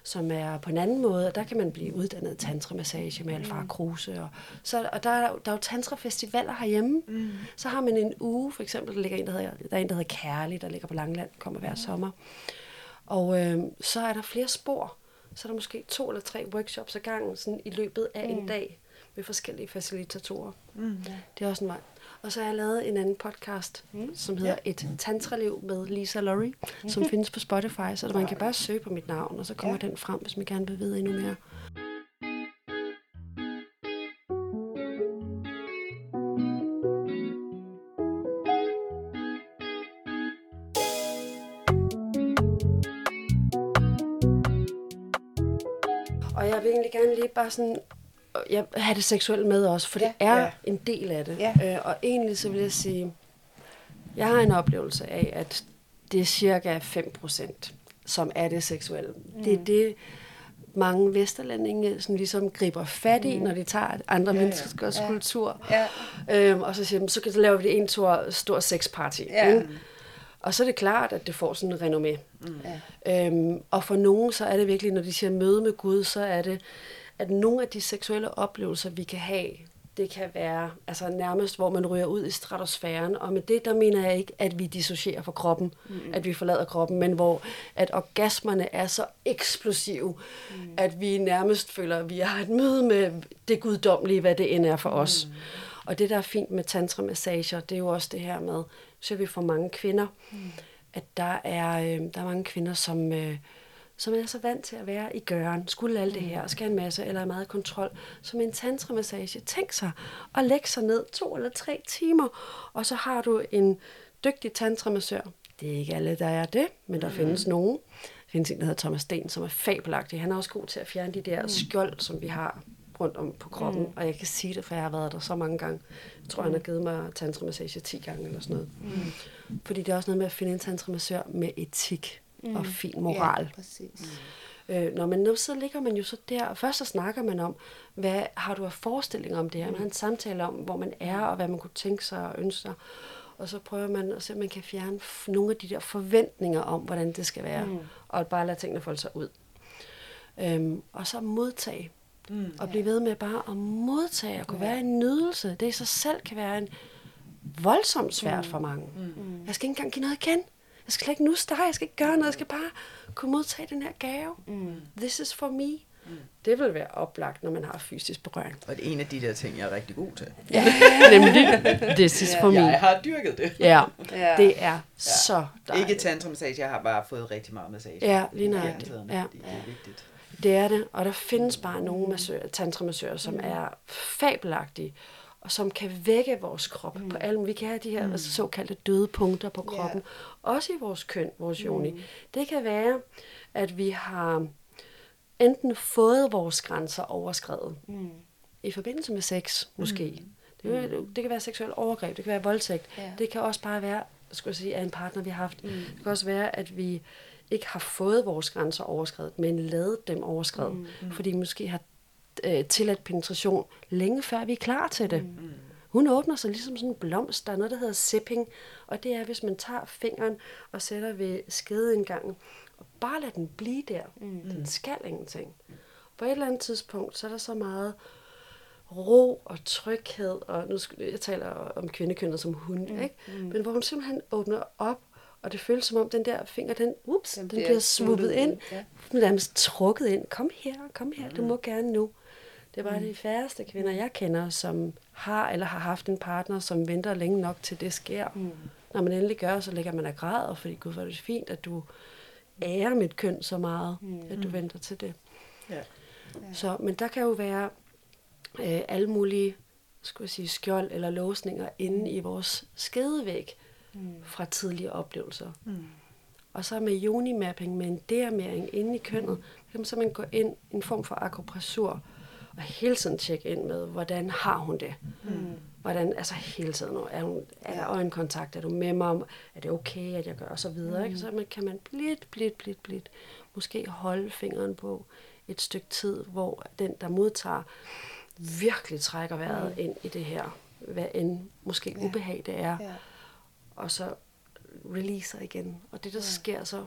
Som er på en anden måde. Og der kan man blive uddannet tantramassage med Alfar Kruse. Og, så, og der, er, der er jo tantrafestivaler herhjemme. Mm. Så har man en uge, for eksempel, der, ligger en, der, hedder, der er en, der hedder Kærlig, der ligger på Langland, kommer hver sommer. Og øh, så er der flere spor. Så er der måske to eller tre workshops ad gangen sådan i løbet af mm. en dag med forskellige facilitatorer. Mm. Det er også en vej. Og så har jeg lavet en anden podcast, mm. som hedder ja. Et Tantraliv med Lisa Laurie, som findes på Spotify, så man kan bare søge på mit navn, og så kommer ja. den frem, hvis man gerne vil vide endnu mere. Og jeg vil egentlig gerne lige bare sådan jeg have det seksuelle med også, for ja, det er ja. en del af det. Ja. Øh, og egentlig så vil jeg sige, jeg har en oplevelse af, at det er cirka 5%, som er det seksuelle. Mm. Det er det, mange vesterlændinge sådan ligesom griber fat i, mm. når de tager andre ja, menneskers ja. kultur. Ja. Øhm, og så siger de, så, så laver vi det en stor, stor sexparty. Ja. Ikke? Og så er det klart, at det får sådan en renommé. Mm. Ja. Øhm, og for nogen, så er det virkelig, når de siger møde med Gud, så er det, at nogle af de seksuelle oplevelser, vi kan have, det kan være altså nærmest, hvor man ryger ud i stratosfæren. Og med det, der mener jeg ikke, at vi dissocierer fra kroppen, mm. at vi forlader kroppen, men hvor at orgasmerne er så eksplosive, mm. at vi nærmest føler, at vi har et møde med det guddommelige, hvad det end er for os. Mm. Og det, der er fint med tantra-massager, det er jo også det her med, så vi får mange kvinder, mm. at der er, øh, der er mange kvinder, som... Øh, som er så vant til at være i gøren, skulle alt det her, og skal en masse, eller er meget kontrol, som en tantramassage. Tænk sig at lægge sig ned to eller tre timer, og så har du en dygtig tantramassør. Det er ikke alle, der er det, men der mm. findes nogen. Der findes en, der hedder Thomas Sten, som er fabelagtig. Han er også god til at fjerne de der mm. skjold, som vi har rundt om på kroppen. Mm. Og jeg kan sige det, for jeg har været der så mange gange. Jeg tror, mm. han har givet mig tantramassage 10 gange eller sådan noget. Mm. Fordi det er også noget med at finde en tantramassør med etik mm. og fin moral. Ja, præcis. Mm. Øh, når man nu så ligger man jo så der, og først så snakker man om, hvad har du af forestillinger om det her? Man har en samtale om, hvor man er, og hvad man kunne tænke sig og ønske sig. Og så prøver man at se, om man kan fjerne nogle af de der forventninger om, hvordan det skal være. Mm. Og bare lade tingene folde sig ud. Øhm, og så modtage. Mm, og blive ved med bare at modtage og kunne ja. være en nydelse. Det i sig selv kan være en voldsomt svært mm. for mange. Mm. Jeg skal ikke engang give noget igen jeg skal ikke nusse dig, jeg skal ikke gøre noget, jeg skal bare kunne modtage den her gave. Mm. This is for me. Mm. Det vil være oplagt, når man har fysisk berøring. Og det er en af de der ting, jeg er rigtig god til. Ja, nemlig. This is for me. Jeg har dyrket det. Ja, det er ja. så dejligt. Ikke tantramassage, jeg har bare fået rigtig meget massage. Ja, lige nøjagtigt. Ja. Det er vigtigt. Det er det, og der findes bare nogle massører, tantramassører, som mm. er fabelagtige, og som kan vække vores krop mm. på alle Vi kan have de her mm. altså, såkaldte døde punkter på kroppen, yeah. også i vores køn, vores joni. Mm. Det kan være, at vi har enten fået vores grænser overskrevet, mm. i forbindelse med sex måske. Mm. Det, mm. det kan være seksuel overgreb, det kan være voldtægt. Yeah. Det kan også bare være, skulle jeg sige, af en partner, vi har haft. Mm. Det kan også være, at vi ikke har fået vores grænser overskrevet, men lavet dem overskrevet, mm. mm. fordi vi måske har øh, tilladt penetration, længe før vi er klar til det. Mm. Hun åbner sig ligesom sådan en blomst. Der er noget, der hedder sipping, og det er, hvis man tager fingeren og sætter ved skedeindgangen, og bare lader den blive der. Mm. Den skal ingenting. På et eller andet tidspunkt, så er der så meget ro og tryghed, og nu skal, jeg taler om kvindekønnet som hund, mm. ikke? Mm. men hvor hun simpelthen åbner op, og det føles som om den der finger, den, ups, den, den bliver, bliver swoopet ind, ja. nærmest trukket ind. Kom her, kom her, mm. du må gerne nu. Det er bare mm. de færreste kvinder, jeg kender, som har eller har haft en partner, som venter længe nok til det sker. Mm. Når man endelig gør, så ligger man og græder, fordi gud, hvor er det fint, at du ærer mit køn så meget, mm. at du venter til det. Ja. Ja. Så, men der kan jo være øh, alle mulige skulle jeg sige, skjold eller låsninger inde mm. i vores skedevæg mm. fra tidligere oplevelser. Mm. Og så med joni-mapping, med en dermering inde i kønnet, mm. kan man simpelthen gå ind i en form for akupressur, og hele tiden tjekke ind med, hvordan har hun det? Mm. Hvordan, altså hele tiden, er, hun, er der øjenkontakt, er du med mig, er det okay, at jeg gør, og så videre. Mm. Ikke? Så man, kan man blidt, blidt, blidt, blidt, måske holde fingeren på et stykke tid, hvor den, der modtager, virkelig trækker vejret mm. ind i det her, hvad end måske ja. ubehag det er, ja. og så releaser igen. Og det, der ja. sker, så,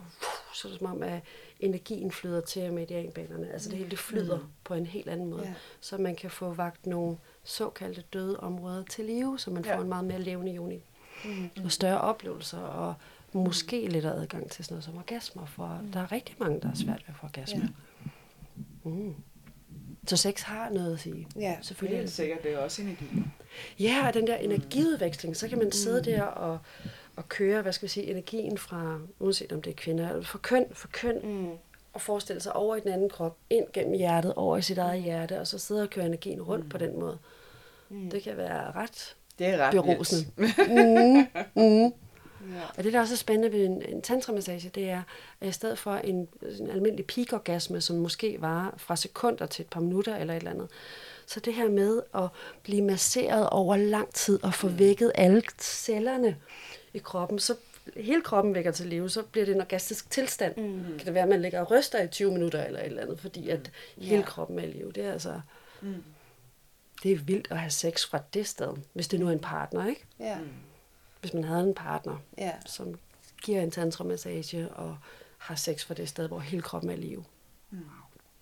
så er det som om, at energien flyder til medianbanerne. Altså det hele det flyder mm. på en helt anden måde. Ja. Så man kan få vagt nogle såkaldte døde områder til live, så man ja. får en meget mere levende juni. Mm. Og større oplevelser, og måske mm. lidt adgang til sådan noget som orgasmer, for mm. der er rigtig mange, der er svært ved at få orgasmer. Ja. Mm. Så sex har noget at sige. Ja, selvfølgelig. Helt sikkert, det er også energi. Ja, og den der energiudveksling, så kan man sidde der og, og køre, hvad skal vi sige, energien fra, uanset om det er kvinder, eller fra køn, fra køn, Mm. og forestille sig over i den anden krop, ind gennem hjertet, over i sit eget hjerte, og så sidde og køre energien rundt mm. på den måde. Mm. Det kan være ret Det er ret berusende. vildt. mm. Mm. Ja. Og det, der også er spændende ved en, en tantramassage, det er, at i stedet for en, en almindelig peak-orgasme, som måske var fra sekunder til et par minutter eller et eller andet, så det her med at blive masseret over lang tid og få vækket alle cellerne i kroppen, så hele kroppen vækker til live, så bliver det en orgastisk tilstand. Mm. Kan det være, at man ligger og ryster i 20 minutter eller et eller andet, fordi at hele Ja. kroppen er i live. Det er altså... Mm. Det er vildt at have sex fra det sted, hvis det nu er en partner, ikke? Ja. Hvis man havde en partner, ja. som giver en tantramassage og har sex fra det sted, hvor hele kroppen er i live.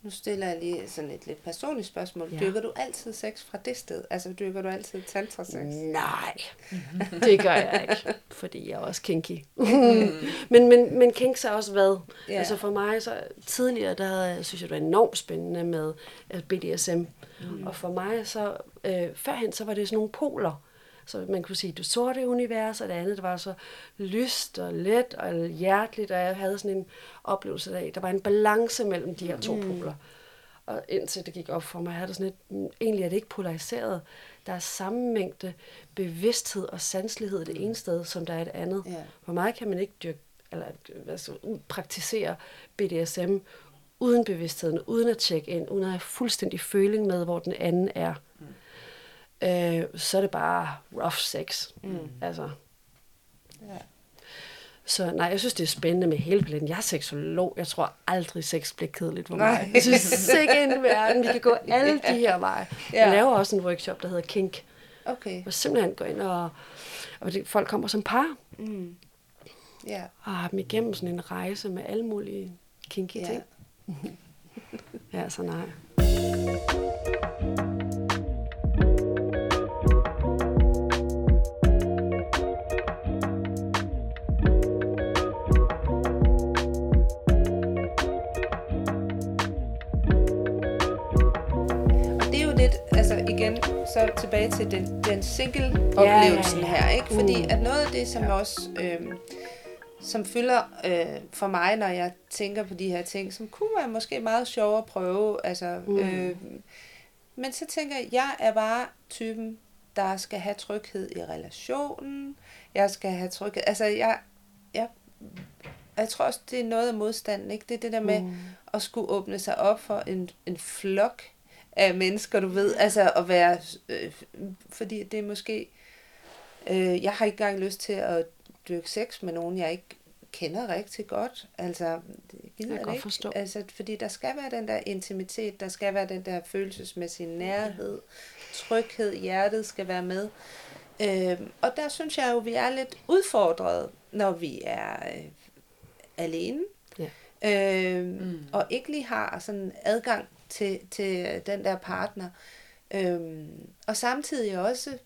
Nu stiller jeg lige sådan et lidt personligt spørgsmål. Ja. Dyrker du altid sex fra det sted? Altså, dyrker du altid tantra-sex? Nej, det gør jeg ikke, fordi jeg er også kinky. men, men, men kinks er også hvad? Ja. Altså for mig, så tidligere, der havde, jeg- synes jeg, det var enormt spændende med BDSM. Mm. Og for mig, så øh, førhen, så var det sådan nogle poler. Så man kunne sige, det sorte univers, og det andet, det var så lyst og let og hjerteligt, og jeg havde sådan en oplevelse af, der var en balance mellem de her to mm. poler. Og indtil det gik op for mig, havde det sådan et, mm, egentlig er det ikke polariseret. Der er samme mængde bevidsthed og sanslighed det ene sted, som der er et andet. Ja. For mig kan man ikke dyrke, eller, hvad man- praktisere BDSM uden bevidstheden, uden at tjekke ind, uden at have fuldstændig føling med, hvor den anden er. Mm. Øh, så er det bare rough sex. Mm. Altså, Ja. så nej, jeg synes, det er spændende med hele paletten. Jeg er seksolog. Jeg tror aldrig, sex bliver kedeligt for Nej. mig. Jeg synes en verden. Vi kan gå alle de her veje. Ja. Jeg laver også en workshop, der hedder Kink. Okay. Hvor simpelthen går ind og... og det, folk kommer som par Mm. Ja. og har dem igennem sådan en rejse med alle mulige kinky Ja. ting. Ja, så nej. Så tilbage til den, den single-oplevelsen Ja, ja, ja. her, ikke? Fordi Mm. at noget af det, som ja. også, øhm, som fylder øh, for mig, når jeg tænker på de her ting, som kunne være måske meget sjove at prøve, altså, Mm. øh, men så tænker jeg, jeg er bare typen, der skal have tryghed i relationen, jeg skal have tryghed, altså jeg, jeg, jeg tror også, det er noget af modstanden, ikke? Det er det der med, Mm. at skulle åbne sig op for en, en flok af mennesker, du ved, altså at være, øh, fordi det er måske, øh, jeg har ikke engang lyst til at dyrke sex med nogen, jeg ikke kender rigtig godt, altså, det gider kan jeg godt ikke, forstå. altså, fordi der skal være den der intimitet, der skal være den der følelsesmæssige nærhed, tryghed, hjertet skal være med, øh, og der synes jeg jo, vi er lidt udfordret, når vi er øh, alene, øh, mm. og ikke lige har sådan adgang til, til den der partner. Øh, og samtidig også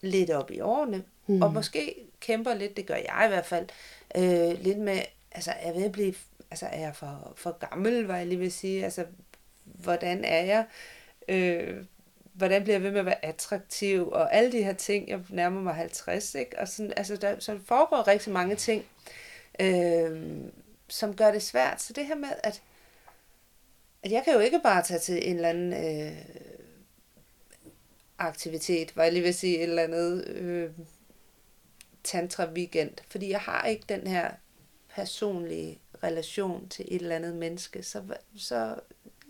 lidt op i årene, Mm. og måske kæmper lidt, det gør jeg i hvert fald, øh, lidt med, altså er jeg ved at blive, altså er jeg for, for gammel, var jeg lige vil sige, altså hvordan er jeg, øh, hvordan bliver jeg ved med at være attraktiv, og alle de her ting, jeg nærmer mig 50, ikke? Og sådan, altså der, så foregår rigtig mange ting, øh, som gør det svært. Så det her med, at, at jeg kan jo ikke bare tage til en eller anden øh, aktivitet, var jeg lige ved at sige, et eller andet øh, tantra-weekend, fordi jeg har ikke den her personlige relation til et eller andet menneske. Så, så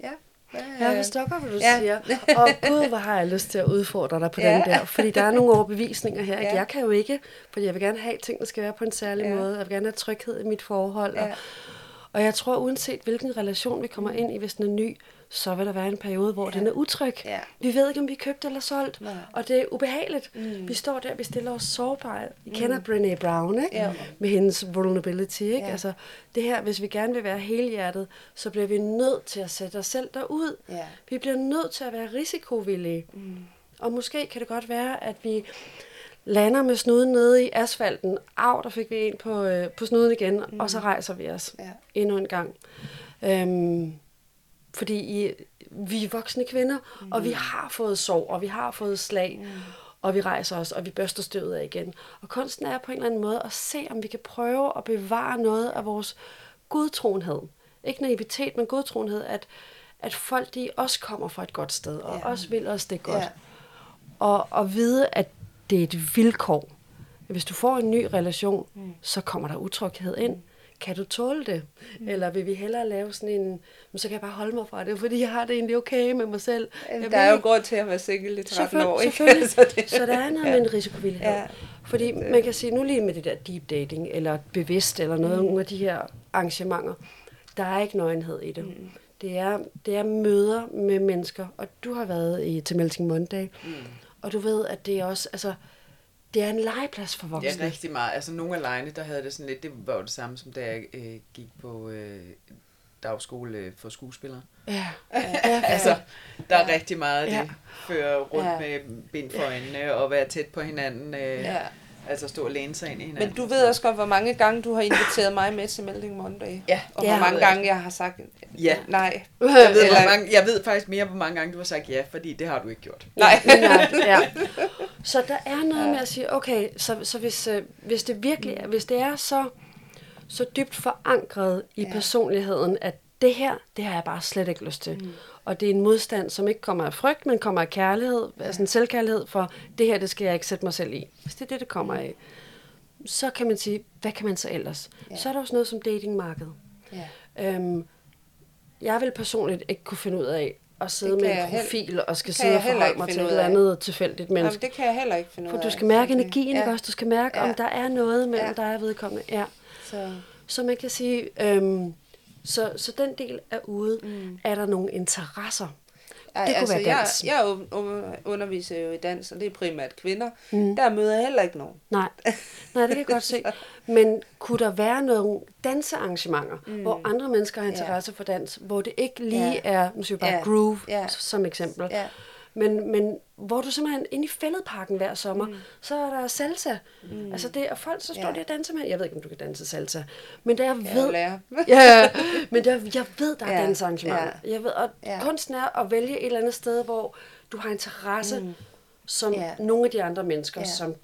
ja. Hvad, Jeg forstår godt, hvad du Ja. ja. siger. Og gud, hvor har jeg lyst til at udfordre dig på Ja. den der. Fordi der er nogle overbevisninger her. Ikke? Ja. Jeg kan jo ikke, fordi jeg vil gerne have, at tingene skal være på en særlig Ja. måde. Jeg vil gerne have tryghed i mit forhold. Ja. Og, og jeg tror, uanset hvilken relation vi kommer ind i, hvis den er ny, så vil der være en periode, hvor ja. den er utryg. Ja. Vi ved ikke, om vi er købt eller solgt. Nej. Og det er ubehageligt. Mm. Vi står der, vi stiller os sårbare. I kender Brené Brown, ikke? Ja. Med hendes vulnerability, ikke? Ja. Altså, det her, hvis vi gerne vil være helhjertet, så bliver vi nødt til at sætte os selv derud. Ja. Vi bliver nødt til at være risikovillige. Mm. Og måske kan det godt være, at vi lander med snuden nede i asfalten. Au, der fik vi en på, øh, på snuden igen, mm. og så rejser vi os Ja. endnu en gang. Øhm, fordi I, vi er voksne kvinder, mm. og vi har fået sorg, og vi har fået slag. Mm. og vi rejser os, og vi børster støvet af igen. Og kunsten er på en eller anden måde at se, om vi kan prøve at bevare noget af vores godtroenhed. Ikke naivitet, men godtroenhed, at, at folk de også kommer fra et godt sted, og Ja. også vil os det godt. Ja. Og, og vide, at det er et vilkår. Hvis du får en ny relation, mm. så kommer der utryghed ind. Kan du tåle det? Mm. Eller vil vi hellere lave sådan en, men så kan jeg bare holde mig fra det, fordi jeg har det egentlig okay med mig selv. Jeg Der er jo ikke- grund til at være single i 13 år, ikke? Selvfølgelig. Så det- Så der er noget med en risikovillighed. Ja. Fordi man kan sige, nu lige med det der deep dating, eller bevidst, eller noget, Mm. nogle af de her arrangementer, der er ikke nøgenhed i det. Mm. Det, er, det er møder med mennesker, og du har været i, til Melting Monday, mm. Og du ved, at det er også, altså, det er en legeplads for voksne. Ja, rigtig meget. Altså nogle af lejene, der havde det sådan lidt, det var jo det samme som da jeg øh, gik på øh, dagskole for skuespillere. Ja, ja, Altså, der er rigtig meget af det. Ja. Føre rundt Ja. med bind for øjnene og være tæt på hinanden. Øh, Ja. Altså stå og læne sig ind i hinanden. Men du ved også godt, hvor mange gange du har inviteret mig med til Melding Monday. Ja, Og Ja. hvor mange gange jeg har sagt Ja. nej. Jeg ved, Eller- hvor mange, jeg ved faktisk mere, hvor mange gange du har sagt ja, fordi det har du ikke gjort. Nej. Nej, ja. Så der er noget med at sige, okay, så, så hvis, øh, hvis det virkelig er, hvis det er så, så dybt forankret i Ja. personligheden, at det her, det har jeg bare slet ikke lyst til. Mm. Og det er en modstand, som ikke kommer af frygt, men kommer af kærlighed, altså en selvkærlighed for, det her, det skal jeg ikke sætte mig selv i. Hvis det er det, det kommer af, så kan man sige, hvad kan man så ellers? Ja. Så er der også noget som datingmarkedet. Ja. Øhm, jeg vil personligt ikke kunne finde ud af at sidde med en profil og skal sidde og forholde mig til et eller andet tilfældigt menneske. Jamen, det kan jeg heller ikke finde For ud du af. skal mærke Så det- energien, ikke også? Du skal mærke, om Ja. der er noget mellem Ja. dig og vedkommende. Ja. Så, Så man kan sige, øhm, så, så den del er ude. Mm. Er der nogle interesser? Ej, Det kunne være jeg, dans. Jeg un- underviser jo i dans, og det er primært kvinder. Mm. Der møder jeg heller ikke nogen. Nej, Nej det kan jeg godt se. Men kunne der være nogle dansearrangementer, mm. hvor andre mennesker har interesse for dans, hvor det ikke lige Ja. er, jeg bare Ja. groove Ja. som eksempel, Ja. Men, men hvor du simpelthen inde i fælledparken hver sommer, mm. så er der salsa. Mm. Altså det, og folk så står Ja. der og danser med. Jeg ved ikke, om du kan danse salsa, men der jeg Jeg ved, lære. ja, men der, jeg ved, der er Ja, dansearrangementer. ja. Jeg ved, og Ja. kunsten er at vælge et eller andet sted, hvor du har interesse, mm. som Ja. nogle af de andre mennesker, Ja. som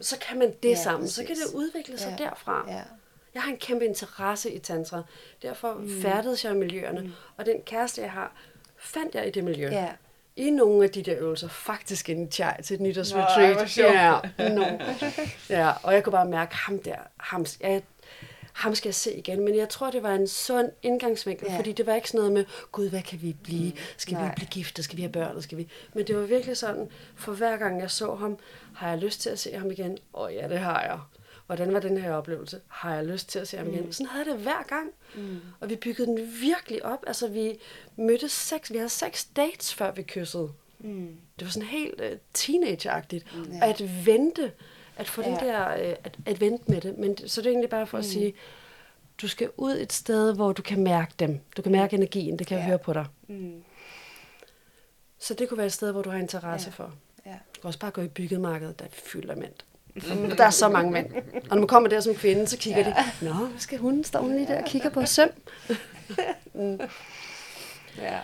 så kan man det Ja, sammen. Så kan præcis. det udvikle sig ja. derfra. ja. Jeg har en kæmpe interesse i tantra. Derfor mm. færdedes jeg i miljøerne. Mm. Og den kæreste, jeg har, fandt jeg i det miljø. Ja. I nogle af de der øvelser, faktisk en chai til et nytårsretreat. Ja, no. ja, og jeg kunne bare mærke, ham der, ham, jeg, ham skal jeg se igen. Men jeg tror, det var en sund indgangsvinkel, Ja. ja. fordi det var ikke sådan noget med, gud, hvad kan vi blive? Skal Nej. vi blive gift? Skal vi have børn? Skal vi? Men det var virkelig sådan, for hver gang jeg så ham, har jeg lyst til at se ham igen? Åh oh, ja, det har jeg. Hvordan var den her oplevelse? Har jeg lyst til at se ham igen? Sådan havde jeg det hver gang. Mm. Og vi byggede den virkelig op. Altså, vi mødtes seks, vi havde seks dates, før vi kyssede. Mm. Det var sådan helt uh, teenageagtigt. Ja. Mm. At vente, at få ja. den Ja. der, uh, at, at vente med det. Men så det er egentlig bare for mm. at sige, du skal ud et sted, hvor du kan mærke dem. Du kan mærke energien, det kan jeg Ja. høre på dig. Mm. Så det kunne være et sted, hvor du har interesse Ja. for. Ja. Du kan også bare gå i byggemarkedet, der er fyldt af mænd. Der er så mange mænd. Og når man kommer der som kvinde, så kigger ja. de, Nå, hvad skal hun? Står hun lige der og kigger på søm? Ja.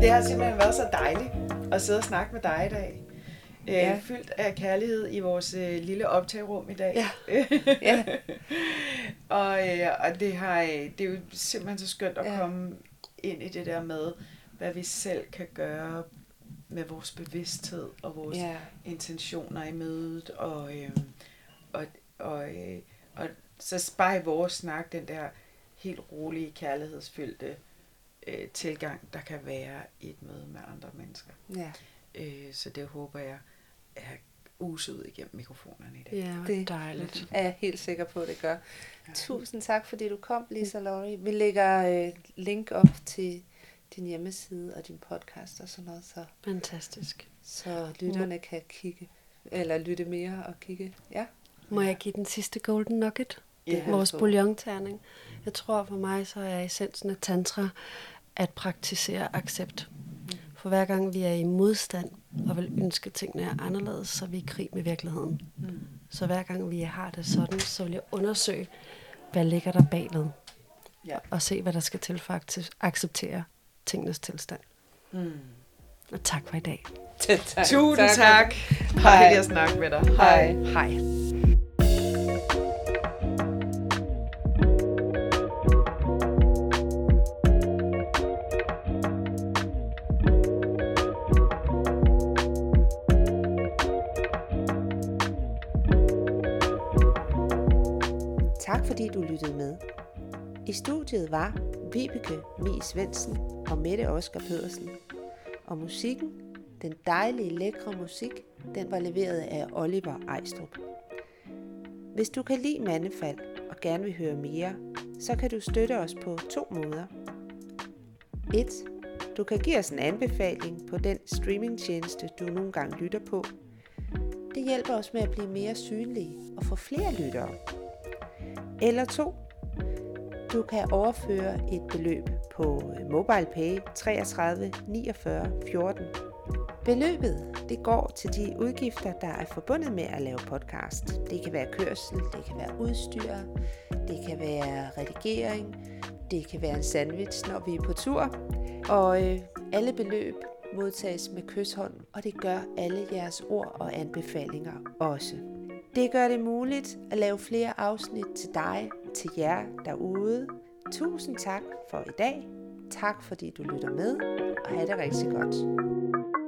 Det har simpelthen været så dejligt at sidde og snakke med dig i dag. Øh, Ja. Fyldt af kærlighed i vores øh, lille optagerum i dag. Ja. Ja. og, øh, og det, har, øh, det er jo simpelthen så skønt at ja. komme ind i det der med, hvad vi selv kan gøre med vores bevidsthed og vores Ja. intentioner i mødet. Og, øh, og, og, øh, og så i vores snak, den der helt rolige, kærlighedsfyldte øh, tilgang, der kan være i et møde med andre mennesker. ja. Øh, så det håber jeg er uset ud igennem mikrofonerne i dag. Ja, Det- dejligt. er jeg helt sikker på, at det gør. Tusind tak, fordi du kom, Lisa Laurie. Vi lægger øh, link op til din hjemmeside og din podcast og sådan noget, så, Fantastisk. så lytterne kan kigge, eller lytte mere og kigge. Ja, Må jeg give den sidste golden nugget? Ja. Vores bouillonterning. Jeg tror for mig, så er essensen af tantra at praktisere accept. For hver gang vi er i modstand og vil ønske tingene er anderledes, så er vi i krig med virkeligheden. Mm. Så hver gang vi har det sådan, så vil jeg undersøge, hvad ligger der bagved. Ja. Og se, hvad der skal til for at acceptere tingenes tilstand. Mm. Og tak for i dag. tak. Tusind tak. Hej. Hej. at snakke med dig. Hej. Hej. Tak fordi du lyttede med. I studiet var Vibeke Mie Svendsen og Mette Oskar Pedersen. Og musikken, den dejlige, lækre musik, den var leveret af Oliver Ejstrup. Hvis du kan lide Mandefald og gerne vil høre mere, så kan du støtte os på to måder. 1. Du kan give os en anbefaling på den streamingtjeneste, du nogle gange lytter på. Det hjælper os med at blive mere synlige og få flere lyttere. Eller 2. Du kan overføre et beløb på øh, MobilePay 33 49 14. Beløbet det går til de udgifter, der er forbundet med at lave podcast. Det kan være kørsel, det kan være udstyr, det kan være redigering, det kan være en sandwich, når vi er på tur. Og øh, alle beløb modtages med kysshånd, og det gør alle jeres ord og anbefalinger også. Det gør det muligt at lave flere afsnit til dig, til jer derude. Tusind tak for i dag. Tak fordi du lytter med, og have det rigtig godt.